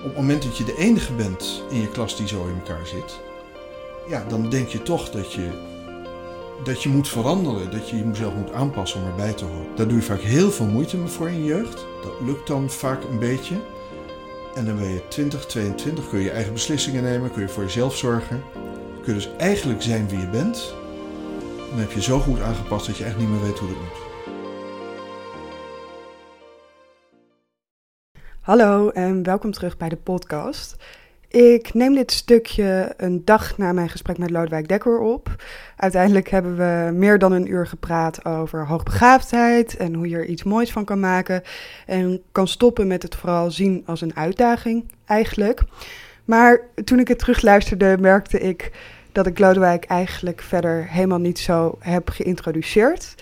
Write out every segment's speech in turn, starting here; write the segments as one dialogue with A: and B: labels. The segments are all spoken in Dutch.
A: Op het moment dat je de enige bent in je klas die zo in elkaar zit, ja, dan denk je toch dat je, dat je moet veranderen, dat je jezelf moet aanpassen om erbij te horen. Daar doe je vaak heel veel moeite voor in je jeugd. Dat lukt dan vaak een beetje. En dan ben je 20, 22, kun je je eigen beslissingen nemen, kun je voor jezelf zorgen. Kun je dus eigenlijk zijn wie je bent. Dan heb je zo goed aangepast dat je echt niet meer weet hoe het moet.
B: Hallo en welkom terug bij de podcast. Ik neem dit stukje een dag na mijn gesprek met Lodewijk Dekker op. Uiteindelijk hebben we meer dan een uur gepraat over hoogbegaafdheid en hoe je er iets moois van kan maken. En kan stoppen met het vooral zien als een uitdaging eigenlijk. Maar toen ik het terugluisterde merkte ik dat ik Lodewijk eigenlijk verder helemaal niet zo heb geïntroduceerd.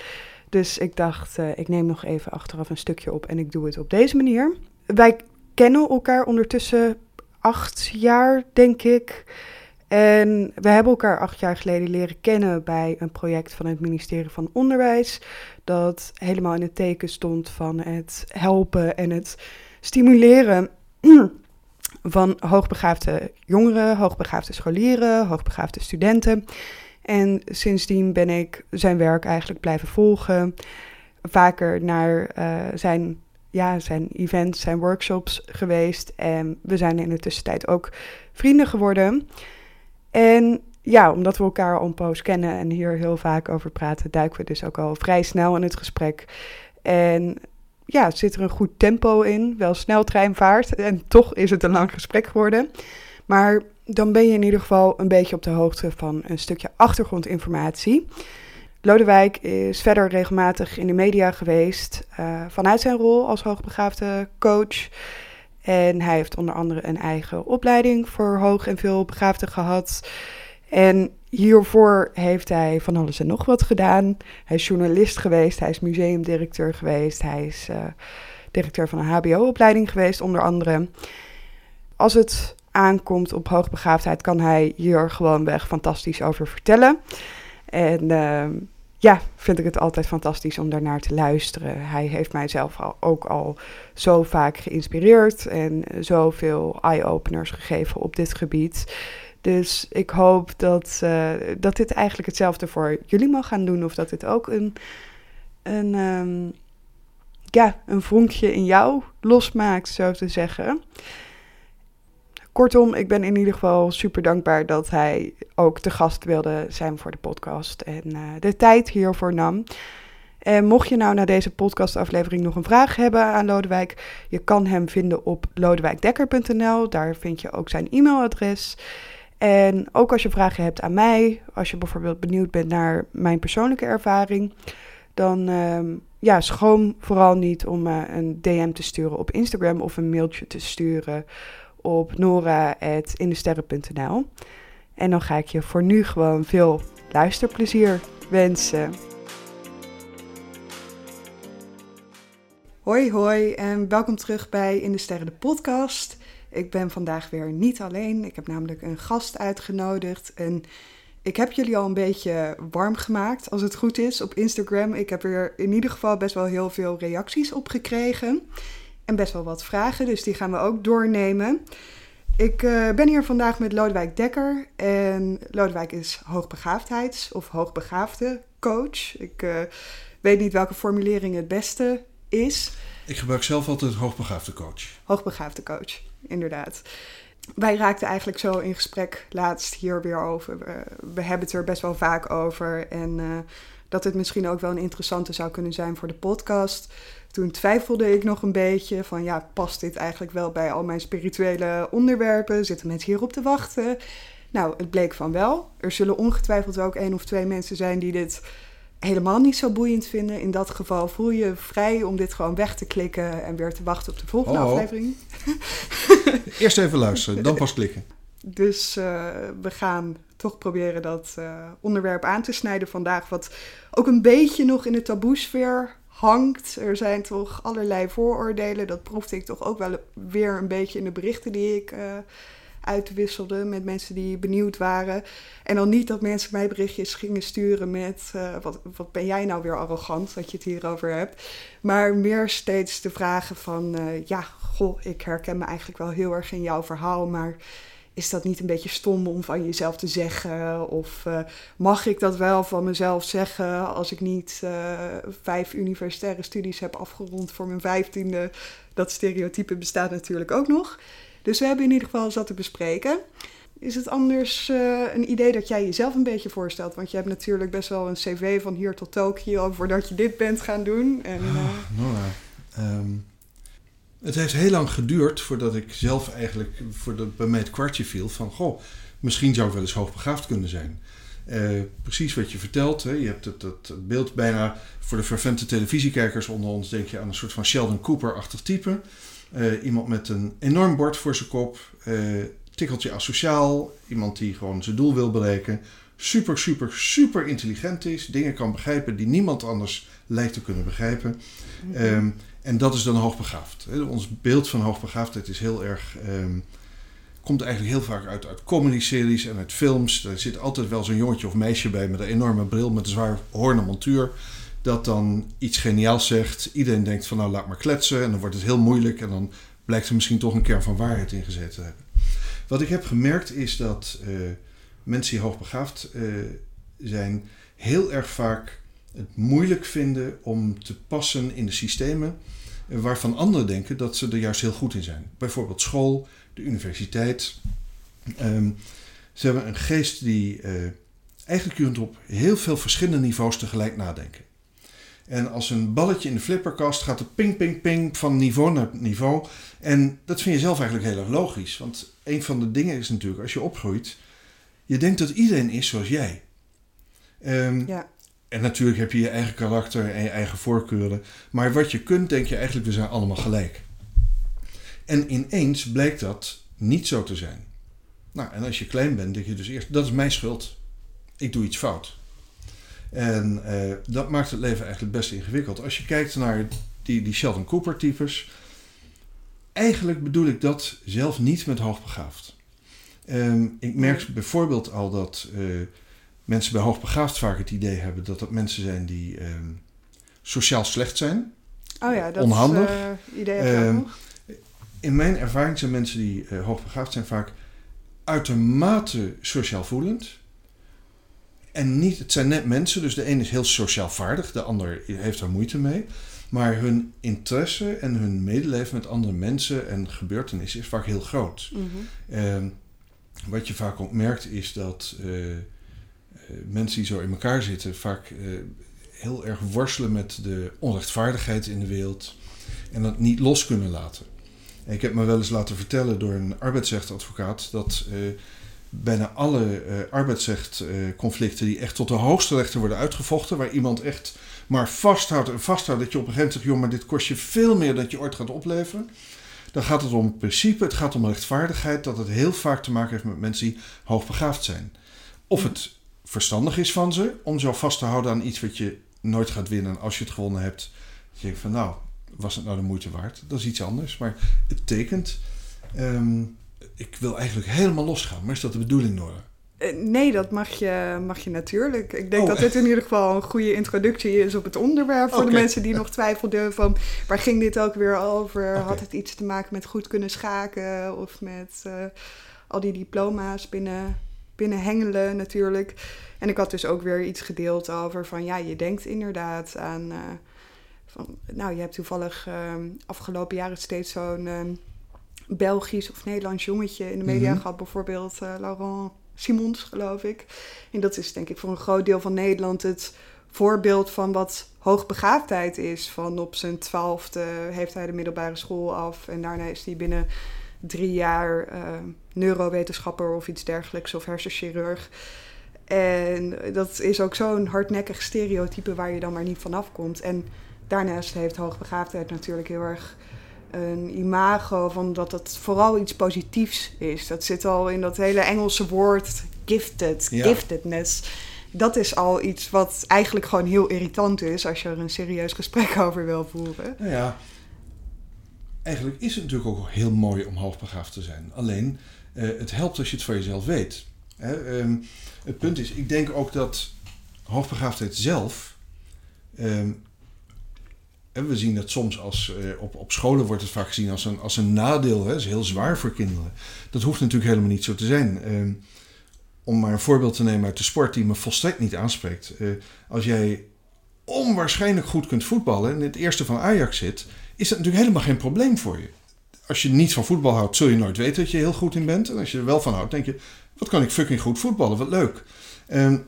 B: Dus ik dacht, uh, ik neem nog even achteraf een stukje op en ik doe het op deze manier. Wij kennen elkaar ondertussen acht jaar, denk ik. En we hebben elkaar acht jaar geleden leren kennen bij een project van het ministerie van Onderwijs. Dat helemaal in het teken stond van het helpen en het stimuleren van hoogbegaafde jongeren, hoogbegaafde scholieren, hoogbegaafde studenten. En sindsdien ben ik zijn werk eigenlijk blijven volgen. Vaker naar uh, zijn ja, zijn events, zijn workshops geweest. En we zijn in de tussentijd ook vrienden geworden. En ja, omdat we elkaar al een poos kennen en hier heel vaak over praten, duiken we dus ook al vrij snel in het gesprek. En ja, zit er een goed tempo in, wel sneltreinvaart. En toch is het een lang gesprek geworden. Maar dan ben je in ieder geval een beetje op de hoogte van een stukje achtergrondinformatie. Lodewijk is verder regelmatig in de media geweest uh, vanuit zijn rol als hoogbegaafde coach. En hij heeft onder andere een eigen opleiding voor hoog en veel begaafden gehad. En hiervoor heeft hij van alles en nog wat gedaan. Hij is journalist geweest, hij is museumdirecteur geweest, hij is uh, directeur van een HBO-opleiding geweest, onder andere. Als het aankomt op hoogbegaafdheid, kan hij hier gewoon weg fantastisch over vertellen. En uh, ja, vind ik het altijd fantastisch om daarnaar te luisteren. Hij heeft mij zelf al, ook al zo vaak geïnspireerd en zoveel eye-openers gegeven op dit gebied. Dus ik hoop dat, uh, dat dit eigenlijk hetzelfde voor jullie mag gaan doen. Of dat dit ook een, een, um, ja, een vonkje in jou losmaakt, zo te zeggen. Kortom, ik ben in ieder geval super dankbaar dat hij ook te gast wilde zijn voor de podcast en uh, de tijd hiervoor nam. En mocht je nou na deze podcastaflevering nog een vraag hebben aan Lodewijk, je kan hem vinden op lodewijkdekker.nl. Daar vind je ook zijn e-mailadres. En ook als je vragen hebt aan mij, als je bijvoorbeeld benieuwd bent naar mijn persoonlijke ervaring, dan uh, ja, schroom vooral niet om uh, een DM te sturen op Instagram of een mailtje te sturen op nora.indesterren.nl. En dan ga ik je voor nu gewoon veel luisterplezier wensen. Hoi hoi en welkom terug bij In de Sterren de podcast. Ik ben vandaag weer niet alleen. Ik heb namelijk een gast uitgenodigd. En ik heb jullie al een beetje warm gemaakt, als het goed is, op Instagram. Ik heb er in ieder geval best wel heel veel reacties op gekregen en best wel wat vragen, dus die gaan we ook doornemen. Ik uh, ben hier vandaag met Lodewijk Dekker. En Lodewijk is hoogbegaafdheids- of hoogbegaafde coach. Ik uh, weet niet welke formulering het beste is.
A: Ik gebruik zelf altijd hoogbegaafde coach.
B: Hoogbegaafde coach, inderdaad. Wij raakten eigenlijk zo in gesprek laatst hier weer over. We, we hebben het er best wel vaak over. En uh, dat het misschien ook wel een interessante zou kunnen zijn voor de podcast. Toen twijfelde ik nog een beetje van ja, past dit eigenlijk wel bij al mijn spirituele onderwerpen? Zitten mensen hierop te wachten? Nou, het bleek van wel. Er zullen ongetwijfeld ook één of twee mensen zijn die dit helemaal niet zo boeiend vinden. In dat geval voel je vrij om dit gewoon weg te klikken en weer te wachten op de volgende
A: oh,
B: aflevering.
A: Eerst even luisteren, dan pas klikken.
B: Dus uh, we gaan toch proberen dat uh, onderwerp aan te snijden vandaag, wat ook een beetje nog in de taboesfeer hangt. Er zijn toch allerlei vooroordelen. Dat proefde ik toch ook wel weer een beetje in de berichten die ik uh, uitwisselde met mensen die benieuwd waren. En dan niet dat mensen mij berichtjes gingen sturen met uh, wat, wat ben jij nou weer arrogant dat je het hierover hebt. Maar meer steeds de vragen van uh, ja, goh, ik herken me eigenlijk wel heel erg in jouw verhaal, maar is dat niet een beetje stom om van jezelf te zeggen? Of uh, mag ik dat wel van mezelf zeggen als ik niet uh, vijf universitaire studies heb afgerond voor mijn vijftiende? Dat stereotype bestaat natuurlijk ook nog. Dus we hebben in ieder geval zat te bespreken. Is het anders uh, een idee dat jij jezelf een beetje voorstelt? Want je hebt natuurlijk best wel een cv van hier tot Tokio voordat je dit bent gaan doen. En,
A: oh, Nora, um, het heeft heel lang geduurd voordat ik zelf eigenlijk, voordat bij mij het kwartje viel van, goh, misschien zou ik wel eens hoogbegaafd kunnen zijn. Uh, precies wat je vertelt, hè? je hebt het, het, beeld bijna voor de fervente televisiekijkers onder ons, denk je aan een soort van Sheldon Cooper-achtig type. Uh, iemand met een enorm bord voor zijn kop, uh, tikkeltje asociaal, iemand die gewoon zijn doel wil bereiken, super, super, super intelligent is, dingen kan begrijpen die niemand anders lijkt te kunnen begrijpen. Mm -hmm. um, en dat is dan hoogbegaafd. Ons beeld van hoogbegaafdheid is heel erg. Um, komt eigenlijk heel vaak uit, uit comedy-series en uit films. Er zit altijd wel zo'n jongetje of meisje bij met een enorme bril, met een zwaar hoorn montuur. Dat dan iets geniaals zegt. Iedereen denkt van nou laat maar kletsen. En dan wordt het heel moeilijk. En dan blijkt er misschien toch een kern van waarheid in gezet te hebben. Wat ik heb gemerkt is dat uh, mensen die hoogbegaafd uh, zijn, heel erg vaak het moeilijk vinden om te passen in de systemen waarvan anderen denken dat ze er juist heel goed in zijn. Bijvoorbeeld school, de universiteit. Um, ze hebben een geest die uh, eigenlijk kunt op heel veel verschillende niveaus tegelijk nadenken. En als een balletje in de flipperkast gaat het ping, ping, ping van niveau naar niveau. En dat vind je zelf eigenlijk heel erg logisch. Want een van de dingen is natuurlijk, als je opgroeit, je denkt dat iedereen is zoals jij. Um, ja. En natuurlijk heb je je eigen karakter en je eigen voorkeuren. Maar wat je kunt, denk je eigenlijk, we zijn allemaal gelijk. En ineens blijkt dat niet zo te zijn. Nou, en als je klein bent, denk je dus eerst, dat is mijn schuld. Ik doe iets fout. En uh, dat maakt het leven eigenlijk best ingewikkeld. Als je kijkt naar die, die Sheldon Cooper types, eigenlijk bedoel ik dat zelf niet met hoogbegaafd. Um, ik merk bijvoorbeeld al dat uh, mensen bij hoogbegaafd vaak het idee hebben dat dat mensen zijn die um, sociaal slecht zijn.
B: Oh ja, dat
A: onhandig.
B: Uh, idee heb um, nog.
A: In mijn ervaring zijn mensen die uh, hoogbegaafd zijn vaak uitermate sociaal voelend. En niet, het zijn net mensen, dus de een is heel sociaal vaardig, de ander heeft daar moeite mee. Maar hun interesse en hun medeleven met andere mensen en gebeurtenissen is vaak heel groot.
B: Mm
A: -hmm. um, wat je vaak ook merkt is dat uh, mensen die zo in elkaar zitten vaak uh, heel erg worstelen met de onrechtvaardigheid in de wereld en dat niet los kunnen laten. En ik heb me wel eens laten vertellen door een arbeidsrechtadvocaat dat uh, bijna alle uh, arbeidsrechtconflicten die echt tot de hoogste rechter worden uitgevochten, waar iemand echt maar vasthoudt en vasthoudt dat je op een gegeven moment zegt, joh, maar dit kost je veel meer dan je ooit gaat opleveren. Dan gaat het om principe, het gaat om rechtvaardigheid, dat het heel vaak te maken heeft met mensen die hoogbegaafd zijn. Of het verstandig is van ze om zo vast te houden aan iets wat je nooit gaat winnen. En als je het gewonnen hebt, denk je van nou, was het nou de moeite waard? Dat is iets anders. Maar het tekent. Um, ik wil eigenlijk helemaal losgaan. Maar is dat de bedoeling, Nora?
B: Uh, nee, dat mag je, mag je natuurlijk. Ik denk oh. dat dit in ieder geval een goede introductie is op het onderwerp. Voor okay. de mensen die nog twijfelden van waar ging dit ook weer over? Okay. Had het iets te maken met goed kunnen schaken of met uh, al die diploma's binnen binnen hengelen natuurlijk. En ik had dus ook weer iets gedeeld over van ja, je denkt inderdaad aan. Uh, van, nou, je hebt toevallig uh, afgelopen jaren steeds zo'n uh, Belgisch of Nederlands jongetje in de media mm-hmm. gehad, bijvoorbeeld uh, Laurent Simons, geloof ik. En dat is denk ik voor een groot deel van Nederland het voorbeeld van wat hoogbegaafdheid is. Van op zijn twaalfde heeft hij de middelbare school af en daarna is hij binnen drie jaar uh, neurowetenschapper of iets dergelijks of hersenchirurg. En dat is ook zo'n hardnekkig stereotype waar je dan maar niet vanaf komt. En daarnaast heeft hoogbegaafdheid natuurlijk heel erg een imago van dat het vooral iets positiefs is. Dat zit al in dat hele Engelse woord gifted, ja. giftedness. Dat is al iets wat eigenlijk gewoon heel irritant is als je er een serieus gesprek over wil voeren.
A: Nou ja, eigenlijk is het natuurlijk ook heel mooi om hoogbegaafd te zijn. Alleen, het helpt als je het voor jezelf weet. Hè? Um, het punt is, ik denk ook dat hoogbegaafdheid zelf um, we zien het soms als, eh, op, op scholen wordt het vaak gezien als een, als een nadeel. Hè? Het is heel zwaar voor kinderen. Dat hoeft natuurlijk helemaal niet zo te zijn. Ehm, om maar een voorbeeld te nemen uit de sport die me volstrekt niet aanspreekt. Eh, als jij onwaarschijnlijk goed kunt voetballen en in het eerste van Ajax zit, is dat natuurlijk helemaal geen probleem voor je. Als je niet van voetbal houdt, zul je nooit weten dat je heel goed in bent. En als je er wel van houdt, denk je, wat kan ik fucking goed voetballen, wat leuk. Ehm,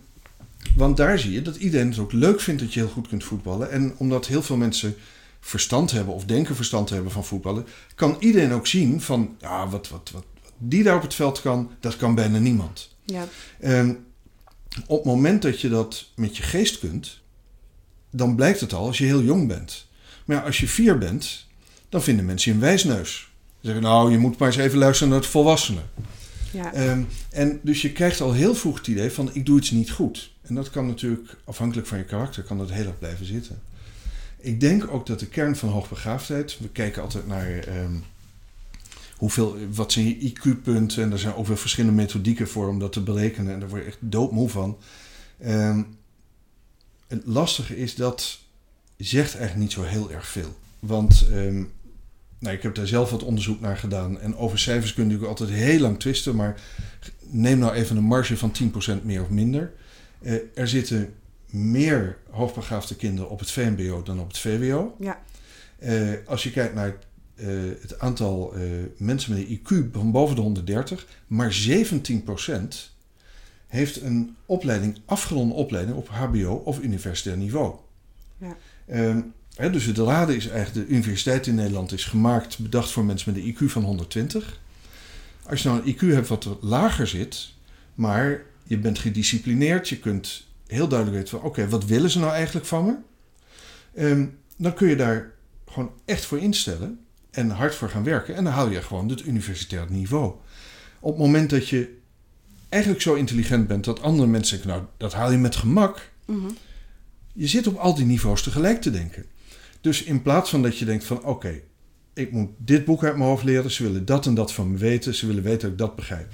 A: want daar zie je dat iedereen het ook leuk vindt dat je heel goed kunt voetballen. En omdat heel veel mensen verstand hebben of denken verstand hebben van voetballen, kan iedereen ook zien van, ja, wat, wat, wat, die daar op het veld kan, dat kan bijna niemand.
B: Ja.
A: En op het moment dat je dat met je geest kunt, dan blijkt het al als je heel jong bent. Maar ja, als je vier bent, dan vinden mensen je een wijsneus. Ze zeggen, nou, je moet maar eens even luisteren naar het volwassenen.
B: Ja.
A: Ehm, en dus je krijgt al heel vroeg het idee van, ik doe iets niet goed. En dat kan natuurlijk, afhankelijk van je karakter, kan dat heel erg blijven zitten. Ik denk ook dat de kern van hoogbegaafdheid, we kijken altijd naar ehm, hoeveel, wat zijn je IQ-punten, en er zijn ook wel verschillende methodieken voor om dat te berekenen, en daar word je echt doodmoe van. Ehm, het lastige is dat zegt eigenlijk niet zo heel erg veel. Want nou, ik heb daar zelf wat onderzoek naar gedaan. En over cijfers kun je natuurlijk altijd heel lang twisten. Maar neem nou even een marge van 10% meer of minder. Eh, er zitten meer hoogbegaafde kinderen op het VMBO dan op het VWO.
B: Ja.
A: Eh, als je kijkt naar het aantal eh, mensen met een IQ van boven de 130, maar 17% heeft een opleiding, afgeronde opleiding op HBO of universitair niveau.
B: Ja.
A: Ehm, hè, dus de RADE is eigenlijk, de universiteit in Nederland is gemaakt, bedacht voor mensen met een IQ van 120. Als je nou een IQ hebt wat lager zit, maar je bent gedisciplineerd, je kunt heel duidelijk weten van oké, wat willen ze nou eigenlijk van me? Ehm, dan kun je daar gewoon echt voor instellen en hard voor gaan werken. En dan haal je gewoon het universitair niveau. Op het moment dat je eigenlijk zo intelligent bent dat andere mensen zeggen, nou, dat haal je met gemak.
B: Mhm.
A: Je zit op al die niveaus tegelijk te denken. Dus in plaats van dat je denkt van, oké, ik moet dit boek uit mijn hoofd leren, ze willen dat en dat van me weten, ze willen weten dat ik dat begrijp.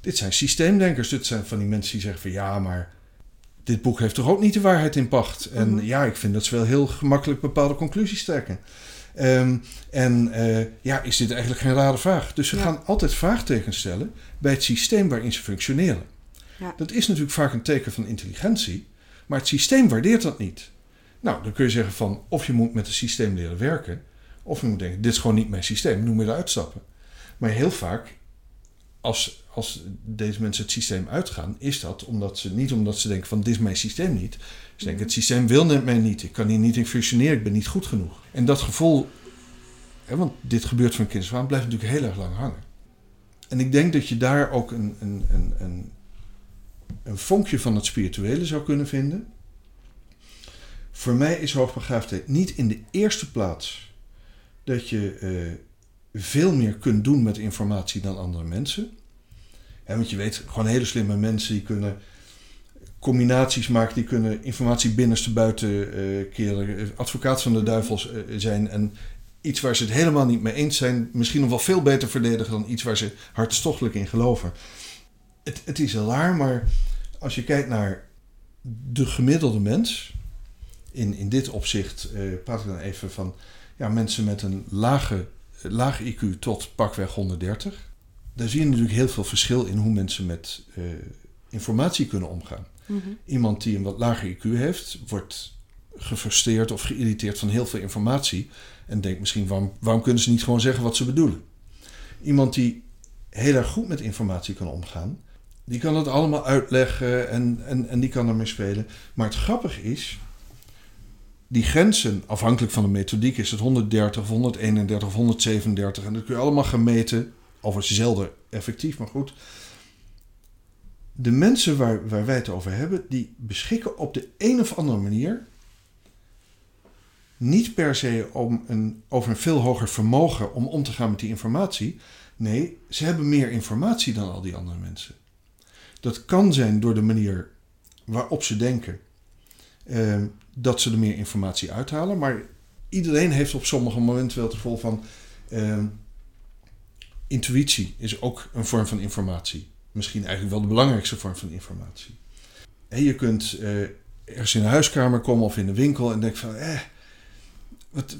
A: Dit zijn systeemdenkers, dit zijn van die mensen die zeggen van, ja, maar dit boek heeft toch ook niet de waarheid in pacht. En
B: Mhm.
A: ja, ik vind dat ze wel heel gemakkelijk bepaalde conclusies trekken. Ehm, en eh, ja, is dit eigenlijk geen rare vraag? Dus ze
B: Ja.
A: gaan altijd vraagtekens stellen bij het systeem waarin ze functioneren.
B: Ja.
A: Dat is natuurlijk vaak een teken van intelligentie, maar het systeem waardeert dat niet. Nou, dan kun je zeggen van of je moet met het systeem leren werken, of je moet denken, dit is gewoon niet mijn systeem, nu moet je eruit stappen. Maar heel vaak, als, als deze mensen het systeem uitgaan, is dat omdat ze niet omdat ze denken van dit is mijn systeem niet. Ze denken het systeem wil net mij niet, ik kan hier niet in functioneren, ik ben niet goed genoeg. En dat gevoel, hè, want dit gebeurt van kinds af aan, blijft natuurlijk heel erg lang hangen. En ik denk dat je daar ook een, een, een, een, een vonkje van het spirituele zou kunnen vinden. Voor mij is hoogbegaafdheid niet in de eerste plaats dat je eh, veel meer kunt doen met informatie dan andere mensen. Want je weet, gewoon hele slimme mensen die kunnen combinaties maken, die kunnen informatie binnenste buiten eh, keren, eh, advocaat van de duivels zijn en iets waar ze het helemaal niet mee eens zijn, misschien nog wel veel beter verdedigen dan iets waar ze hartstochtelijk in geloven. Het, het is heel maar als je kijkt naar de gemiddelde mens, in, in dit opzicht eh, praat ik dan even van ja, mensen met een lage, lage IQ tot pakweg 130. Daar zie je natuurlijk heel veel verschil in hoe mensen met eh, informatie kunnen omgaan.
B: Mhm.
A: Iemand die een wat lager IQ heeft, wordt gefrustreerd of geïrriteerd van heel veel informatie. En denkt misschien, waarom, waarom kunnen ze niet gewoon zeggen wat ze bedoelen? Iemand die heel erg goed met informatie kan omgaan, die kan het allemaal uitleggen en, en, en die kan ermee spelen. Maar het grappige is, die grenzen, afhankelijk van de methodiek, is het 130 of 131 of 137. En dat kun je allemaal gaan meten. Overigens zelden effectief, maar goed. De mensen waar, waar wij het over hebben, die beschikken op de een of andere manier niet per se om een, over een veel hoger vermogen om om te gaan met die informatie. Nee, ze hebben meer informatie dan al die andere mensen. Dat kan zijn door de manier waarop ze denken eh, dat ze er meer informatie uithalen. Maar iedereen heeft op sommige momenten wel het gevoel van. eh, intuïtie is ook een vorm van informatie. Misschien eigenlijk wel de belangrijkste vorm van informatie. En je kunt eh, ergens in een huiskamer komen of in de winkel en denken van. Eh, het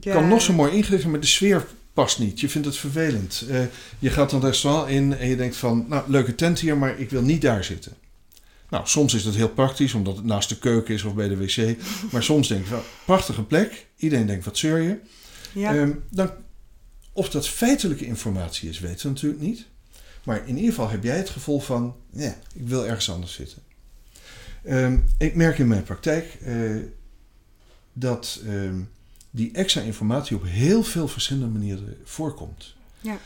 A: kan nog zo mooi ingericht maar de sfeer past niet. Je vindt het vervelend. Uh, je gaat een restaurant in en je denkt van, nou, leuke tent hier, maar ik wil niet daar zitten. Nou, soms is dat heel praktisch, omdat het naast de keuken is of bij de wc. Maar soms denk je, wel, prachtige plek. Iedereen denkt, wat zeur je? Ja. Ehm, dan, of dat feitelijke informatie is, weten we natuurlijk niet. Maar in ieder geval heb jij het gevoel van, ja, ik wil ergens anders zitten. Um, ik merk in mijn praktijk uh, dat um, die extra informatie op heel veel verschillende manieren voorkomt. Ja.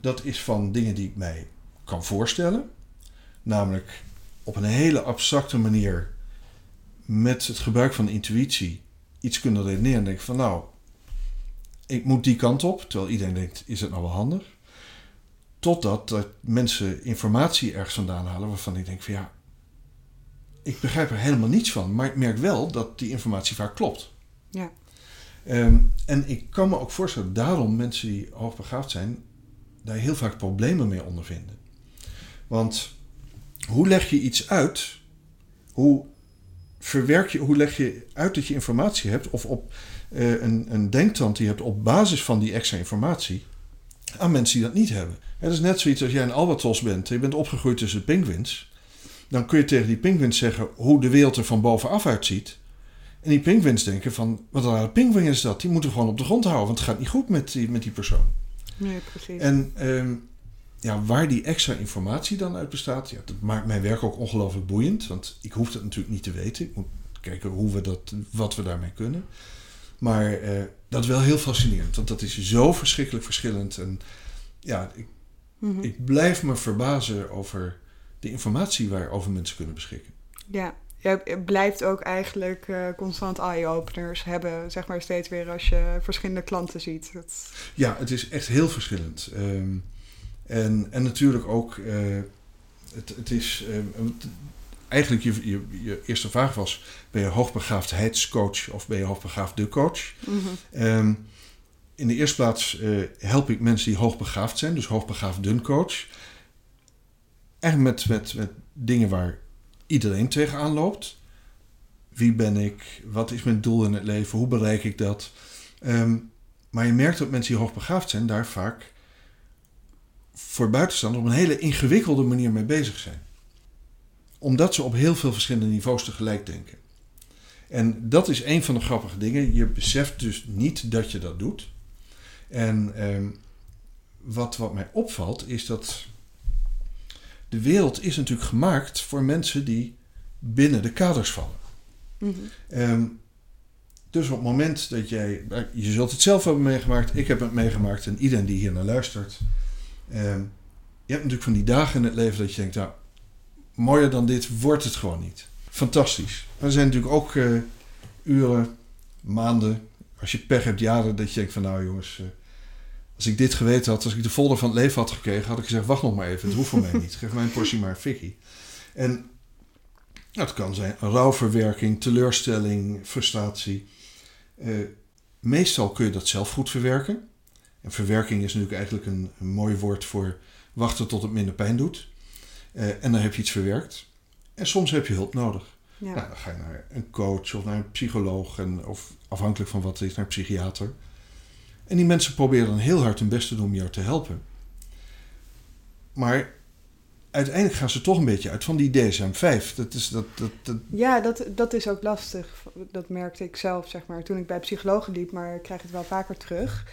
A: dat is van dingen die ik mij kan voorstellen. Namelijk op een hele abstracte manier met het gebruik van intuïtie iets kunnen redeneren en denken van nou, ik moet die kant op, terwijl iedereen denkt, is het nou wel handig? Totdat dat mensen informatie ergens vandaan halen waarvan ik denk van ja, ik begrijp er helemaal niets van, maar ik merk wel dat die informatie vaak klopt. Ja. Ehm, en ik kan me ook voorstellen, daarom mensen die hoogbegaafd zijn, daar heel vaak problemen mee ondervinden. Want hoe leg je iets uit? Hoe verwerk je, hoe leg je uit dat je informatie hebt of op uh, een, een denktand die je hebt op basis van die extra informatie aan mensen die dat niet hebben? Het is net zoiets als jij een albatros bent, je bent opgegroeid tussen pinguïns. Dan kun je tegen die pinguïns zeggen hoe de wereld er van bovenaf uitziet. En die pinguïns denken van, wat een rare is dat? Die moeten gewoon op de grond houden, want het gaat niet goed met die, met die persoon.
B: Nee, precies.
A: En uh, ja, waar die extra informatie dan uit bestaat, ja, dat maakt mijn werk ook ongelooflijk boeiend. Want ik hoef het natuurlijk niet te weten. Ik moet kijken hoe we dat, wat we daarmee kunnen. Maar eh, dat is wel heel fascinerend, want dat is zo verschrikkelijk verschillend. En ja, ik, mhm. ik blijf me verbazen over de informatie waarover mensen kunnen beschikken.
B: Ja, je blijft ook eigenlijk uh, constant eye-openers hebben, zeg maar steeds weer als je verschillende klanten ziet.
A: Ja, het is echt heel verschillend. Um, en, en natuurlijk ook, uh, het, het is uh, eigenlijk je, je, je, eerste vraag was: ben je hoogbegaafdheidscoach of ben je hoogbegaafd de coach? Mm um, in de eerste plaats uh, help ik mensen die hoogbegaafd zijn, dus hoogbegaafd dun coach. Eigenlijk met, met, met dingen waar iedereen tegenaan loopt. Wie ben ik? Wat is mijn doel in het leven? Hoe bereik ik dat? Um, maar je merkt dat mensen die hoogbegaafd zijn daar vaak voor buitenstaanders op een hele ingewikkelde manier mee bezig zijn. Omdat ze op heel veel verschillende niveaus tegelijk denken. En dat is een van de grappige dingen. Je beseft dus niet dat je dat doet. En eh, wat, wat mij opvalt is dat de wereld is natuurlijk gemaakt voor mensen die binnen de kaders vallen. Mm dus op het moment dat jij, je zult het zelf hebben meegemaakt, ik heb het meegemaakt en iedereen die hier naar luistert, Ehm, je hebt natuurlijk van die dagen in het leven dat je denkt, nou, mooier dan dit wordt het gewoon niet. Fantastisch. Maar er zijn natuurlijk ook uh, uren, maanden, als je pech hebt, jaren, dat je denkt van nou jongens, uh, als ik dit geweten had, als ik de folder van het leven had gekregen, had ik gezegd, wacht nog maar even, het hoeft voor mij niet. Geef mij een portie maar fikkie. En dat kan zijn rouwverwerking, teleurstelling, frustratie. Uh, meestal kun je dat zelf goed verwerken. En verwerking is natuurlijk eigenlijk een, een mooi woord voor wachten tot het minder pijn doet. Uh, en dan heb je iets verwerkt. En soms heb je hulp nodig. Ja. Nou, dan ga je naar een coach of naar een psycholoog. En, of afhankelijk van wat het is, naar een psychiater. En die mensen proberen dan heel hard hun best te doen om jou te helpen. Maar uiteindelijk gaan ze toch een beetje uit van die DSM-5. Dat is, dat, dat, dat...
B: Ja, dat, dat is ook lastig. Dat merkte ik zelf, zeg maar, toen ik bij psychologen liep. Maar ik krijg het wel vaker terug.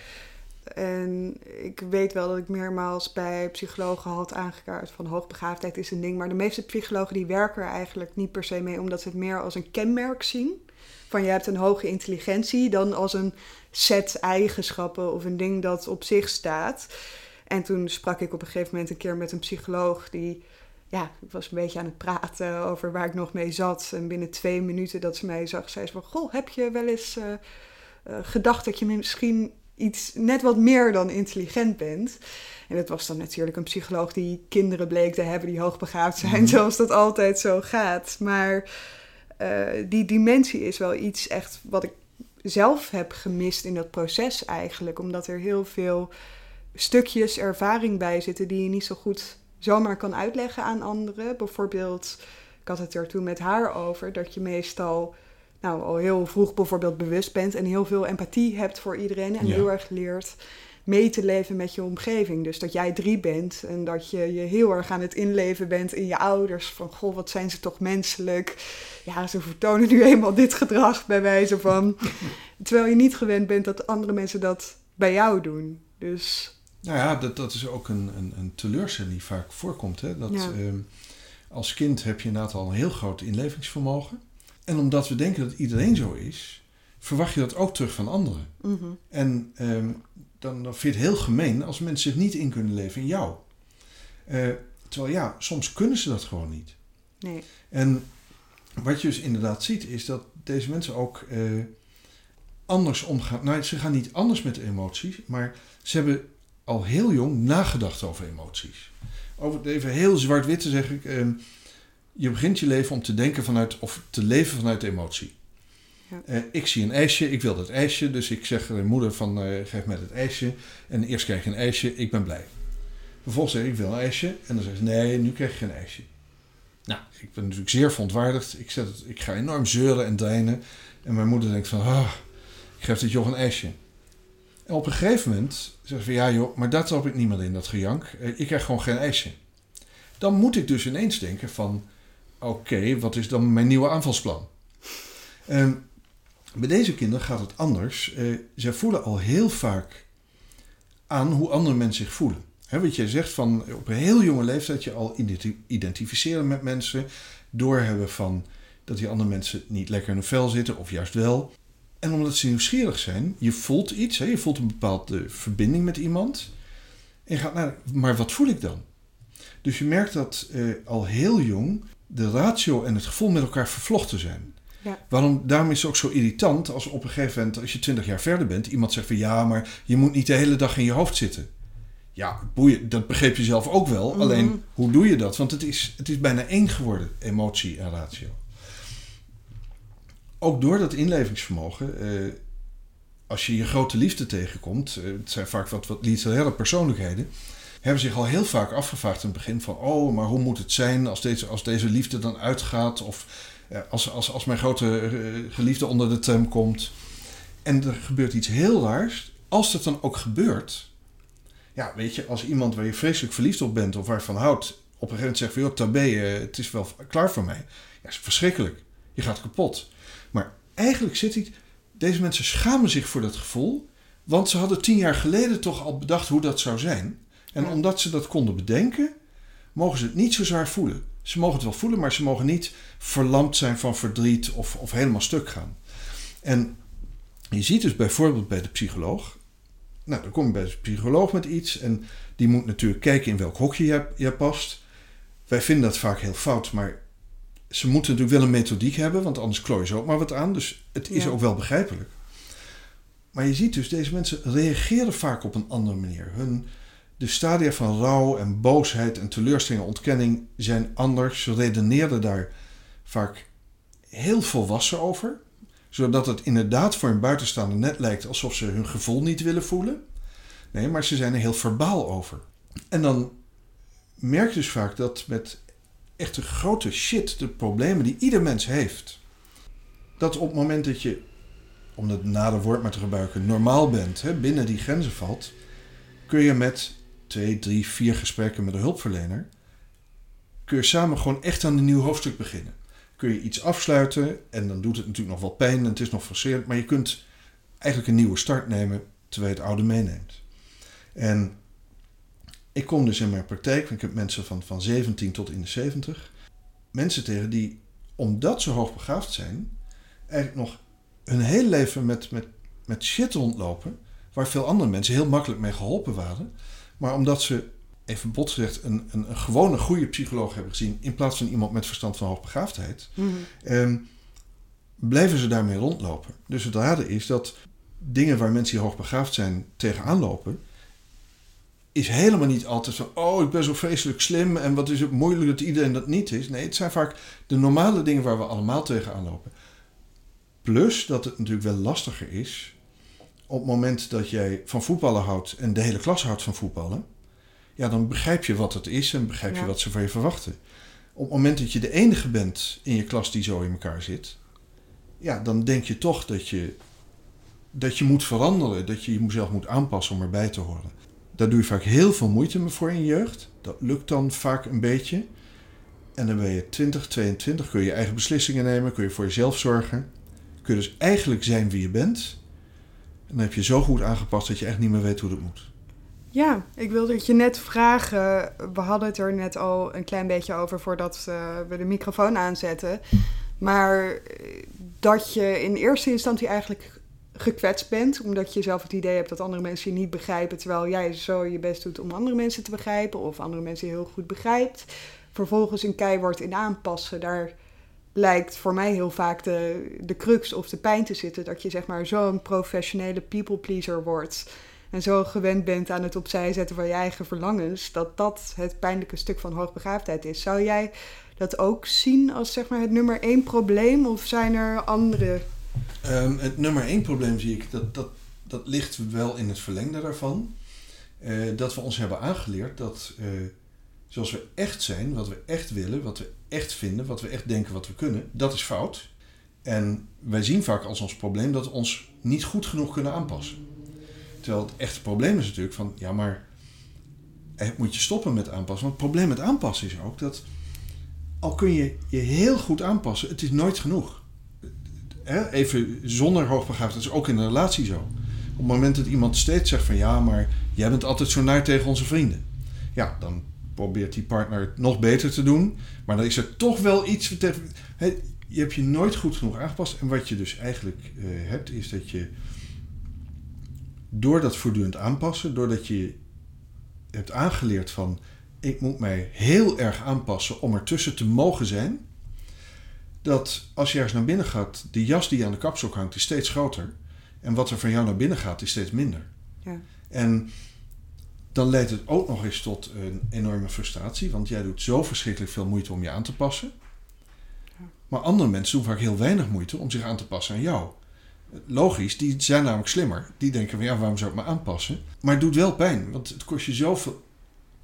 B: En ik weet wel dat ik meermaals bij psychologen had aangekaart van hoogbegaafdheid is een ding. Maar de meeste psychologen die werken er eigenlijk niet per se mee, omdat ze het meer als een kenmerk zien. Van je hebt een hoge intelligentie dan als een set eigenschappen of een ding dat op zich staat. En toen sprak ik op een gegeven moment een keer met een psycholoog die ja, was een beetje aan het praten over waar ik nog mee zat. En binnen twee minuten dat ze mij zag, zei ze. Goh, heb je wel eens uh, uh, gedacht dat je misschien iets net wat meer dan intelligent bent. En dat was dan natuurlijk een psycholoog die kinderen bleek te hebben die hoogbegaafd zijn, mhm. zoals dat altijd zo gaat. Maar uh, die dimensie is wel iets echt wat ik zelf heb gemist in dat proces eigenlijk. Omdat er heel veel stukjes ervaring bij zitten die je niet zo goed zomaar kan uitleggen aan anderen. Bijvoorbeeld, ik had het er toen met haar over, dat je meestal nou, al heel vroeg bijvoorbeeld bewust bent en heel veel empathie hebt voor iedereen en
A: Ja.
B: heel erg leert mee te leven met je omgeving. Dus dat jij drie bent en dat je je heel erg aan het inleven bent in je ouders. Van, goh, wat zijn ze toch menselijk. Ja, ze vertonen nu eenmaal dit gedrag bij wijze van... Terwijl je niet gewend bent dat andere mensen dat bij jou doen. Dus
A: Nou ja, dat, dat is ook een, een, een teleurstelling die vaak voorkomt. Hè? Dat,
B: Ja.
A: ehm, als kind heb je inderdaad al een heel groot inlevingsvermogen. En omdat we denken dat iedereen zo is, verwacht je dat ook terug van anderen.
B: mhm,
A: En ehm, dan, dan vind je het heel gemeen als mensen zich niet in kunnen leven in jou. Eh, terwijl ja, soms kunnen ze dat gewoon niet.
B: nee.
A: En wat je dus inderdaad ziet, is dat deze mensen ook eh, anders omgaan. Nou, ze gaan niet anders met emoties, maar ze hebben al heel jong nagedacht over emoties. Over het even heel zwart-wit te zeggen, eh, je begint je leven om te denken vanuit, of te leven vanuit emotie.
B: Ja.
A: Eh, ik zie een ijsje, ik wil dat ijsje, dus ik zeg de moeder van eh, geef mij dat ijsje. En eerst krijg je een ijsje, ik ben blij. Vervolgens zeg ik, ik wil een ijsje. En dan zegt ze, nee, nu krijg je geen ijsje. Nou, ik ben natuurlijk zeer verontwaardigd. Ik, zet het, ik ga enorm zeuren en deinen. En mijn moeder denkt van, ah, ik geef dit joch een ijsje. En op een gegeven moment zegt ze van, ja joh, maar daar trap ik niet meer in, dat gejank. Eh, Ik krijg gewoon geen ijsje. Dan moet ik dus ineens denken van, oké, wat is dan mijn nieuwe aanvalsplan? Ehm, bij deze kinderen gaat het anders. Eh, zij voelen al heel vaak aan hoe andere mensen zich voelen. Hè, wat jij zegt van op een heel jonge leeftijd je al identi- identificeren met mensen, doorhebben van dat die andere mensen niet lekker in hun vel zitten of juist wel. En omdat ze nieuwsgierig zijn, je voelt iets, je voelt een bepaalde verbinding met iemand. En je gaat naar, maar wat voel ik dan? Dus je merkt dat eh, al heel jong de ratio en het gevoel met elkaar vervlochten zijn.
B: Ja.
A: Waarom, daarom is het ook zo irritant als op een gegeven moment, als je twintig jaar verder bent, iemand zegt van ja, maar je moet niet de hele dag in je hoofd zitten. Ja, boeien, dat begreep je zelf ook wel.
B: Mhm.
A: Alleen, hoe doe je dat? Want het is, het is bijna één geworden, emotie en ratio. Ook door dat inlevingsvermogen, eh, als je je grote liefde tegenkomt, eh, het zijn vaak wat, wat literaire persoonlijkheden, hebben zich al heel vaak afgevraagd in het begin van, oh, maar hoe moet het zijn als deze, als deze liefde dan uitgaat? Of eh, als, als, als mijn grote eh, geliefde onder de tram komt. En er gebeurt iets heel raars. Als dat dan ook gebeurt, ja, weet je, als iemand waar je vreselijk verliefd op bent of waarvan houdt, op een gegeven moment zegt van, joh, tabé, eh, het is wel klaar voor mij. Ja, is verschrikkelijk. Je gaat kapot. Maar eigenlijk zit iets, deze mensen schamen zich voor dat gevoel, want ze hadden tien jaar geleden toch al bedacht hoe dat zou zijn. En
B: Ja.
A: omdat ze dat konden bedenken, mogen ze het niet zo zwaar voelen. Ze mogen het wel voelen, maar ze mogen niet verlamd zijn van verdriet of, of helemaal stuk gaan. En je ziet dus bijvoorbeeld bij de psycholoog. Nou, dan kom je bij de psycholoog met iets en die moet natuurlijk kijken in welk hokje je, je past. Wij vinden dat vaak heel fout, maar ze moeten natuurlijk wel een methodiek hebben, want anders klooi je ze ook maar wat aan. Dus het is
B: Ja.
A: ook wel begrijpelijk. Maar je ziet dus, deze mensen reageren vaak op een andere manier. Hun, de stadia van rouw en boosheid en teleurstelling en ontkenning zijn anders. Ze redeneren daar vaak heel volwassen over. Zodat het inderdaad voor een buitenstaander net lijkt alsof ze hun gevoel niet willen voelen. Nee, maar ze zijn er heel verbaal over. En dan merk je dus vaak dat met echte grote shit, de problemen die ieder mens heeft, dat op het moment dat je, om het nader woord maar te gebruiken, normaal bent, hè, binnen die grenzen valt, kun je met twee, drie, vier gesprekken met een hulpverlener, kun je samen gewoon echt aan een nieuw hoofdstuk beginnen. Kun je iets afsluiten en dan doet het natuurlijk nog wel pijn en het is nog frustrerend, maar je kunt eigenlijk een nieuwe start nemen terwijl je het oude meeneemt. En ik kom dus in mijn praktijk, ik heb mensen van, van 17 tot in de 70, mensen tegen die, omdat ze hoogbegaafd zijn, eigenlijk nog hun hele leven met, met, met shit rondlopen, waar veel andere mensen heel makkelijk mee geholpen waren. Maar omdat ze, even bot gezegd, een, een, een gewone goede psycholoog hebben gezien, in plaats van iemand met verstand van hoogbegaafdheid, ehm, blijven ze daarmee rondlopen. Dus het rare is dat dingen waar mensen die hoogbegaafd zijn tegenaan lopen, is helemaal niet altijd van, oh, ik ben zo vreselijk slim en wat is het moeilijk dat iedereen dat niet is. Nee, het zijn vaak de normale dingen waar we allemaal tegenaan lopen. Plus dat het natuurlijk wel lastiger is op het moment dat jij van voetballen houdt en de hele klas houdt van voetballen. Ja, dan begrijp je wat het is en begrijp je wat ze van je verwachten. Op het moment dat je de enige bent in je klas die zo in elkaar zit, ja, dan denk je toch dat je, dat je moet veranderen. Dat je jezelf moet aanpassen om erbij te horen. Daar doe je vaak heel veel moeite voor in je jeugd. Dat lukt dan vaak een beetje. En dan ben je 20, 22, kun je je eigen beslissingen nemen, kun je voor jezelf zorgen. Kun je dus eigenlijk zijn wie je bent. En dan heb je zo goed aangepast dat je echt niet meer weet hoe dat moet.
B: Ja, ik wilde het je net vragen. We hadden het er net al een klein beetje over voordat uh, we de microfoon aanzetten. Maar eh, dat je in eerste instantie eigenlijk gekwetst bent, omdat je zelf het idee hebt dat andere mensen je niet begrijpen, terwijl jij zo je best doet om andere mensen te begrijpen of andere mensen heel goed begrijpt. Vervolgens een keihard in aanpassen, daar lijkt voor mij heel vaak de, de crux of de pijn te zitten, dat je zeg maar zo'n professionele people pleaser wordt en zo gewend bent aan het opzij zetten van je eigen verlangens, dat dat het pijnlijke stuk van hoogbegaafdheid is. Zou jij dat ook zien als zeg maar het nummer één probleem of zijn er andere?
A: Um, het nummer één probleem zie ik, dat, dat, dat ligt wel in het verlengde daarvan. Uh, dat we ons hebben aangeleerd dat uh, zoals we echt zijn, wat we echt willen, wat we echt vinden, wat we echt denken wat we kunnen, dat is fout. En wij zien vaak als ons probleem dat we ons niet goed genoeg kunnen aanpassen. Terwijl het echte probleem is natuurlijk van, ja maar moet je stoppen met aanpassen. Want het probleem met aanpassen is ook dat al kun je je heel goed aanpassen, het is nooit genoeg. Even zonder hoogbegaafdheid, dat is ook in een relatie zo. Op het moment dat iemand steeds zegt van ja, maar jij bent altijd zo naar tegen onze vrienden. Ja, dan probeert die partner het nog beter te doen. Maar dan is er toch wel iets. Je hebt je nooit goed genoeg aangepast. En wat je dus eigenlijk uh, hebt, is dat je door dat voortdurend aanpassen, doordat je hebt aangeleerd van ik moet mij heel erg aanpassen om ertussen te mogen zijn. Dat als je ergens naar binnen gaat, de jas die je aan de kapstok hangt, is steeds groter. En wat er van jou naar binnen gaat, is steeds minder. Ja. En dan leidt het ook nog eens tot een enorme frustratie, want jij doet zo verschrikkelijk veel moeite om je aan te passen. Maar andere mensen doen vaak heel weinig moeite om zich aan te passen aan jou. Logisch, die zijn namelijk slimmer. Die denken van ja, waarom zou ik me aanpassen? Maar het doet wel pijn, want het kost je zoveel.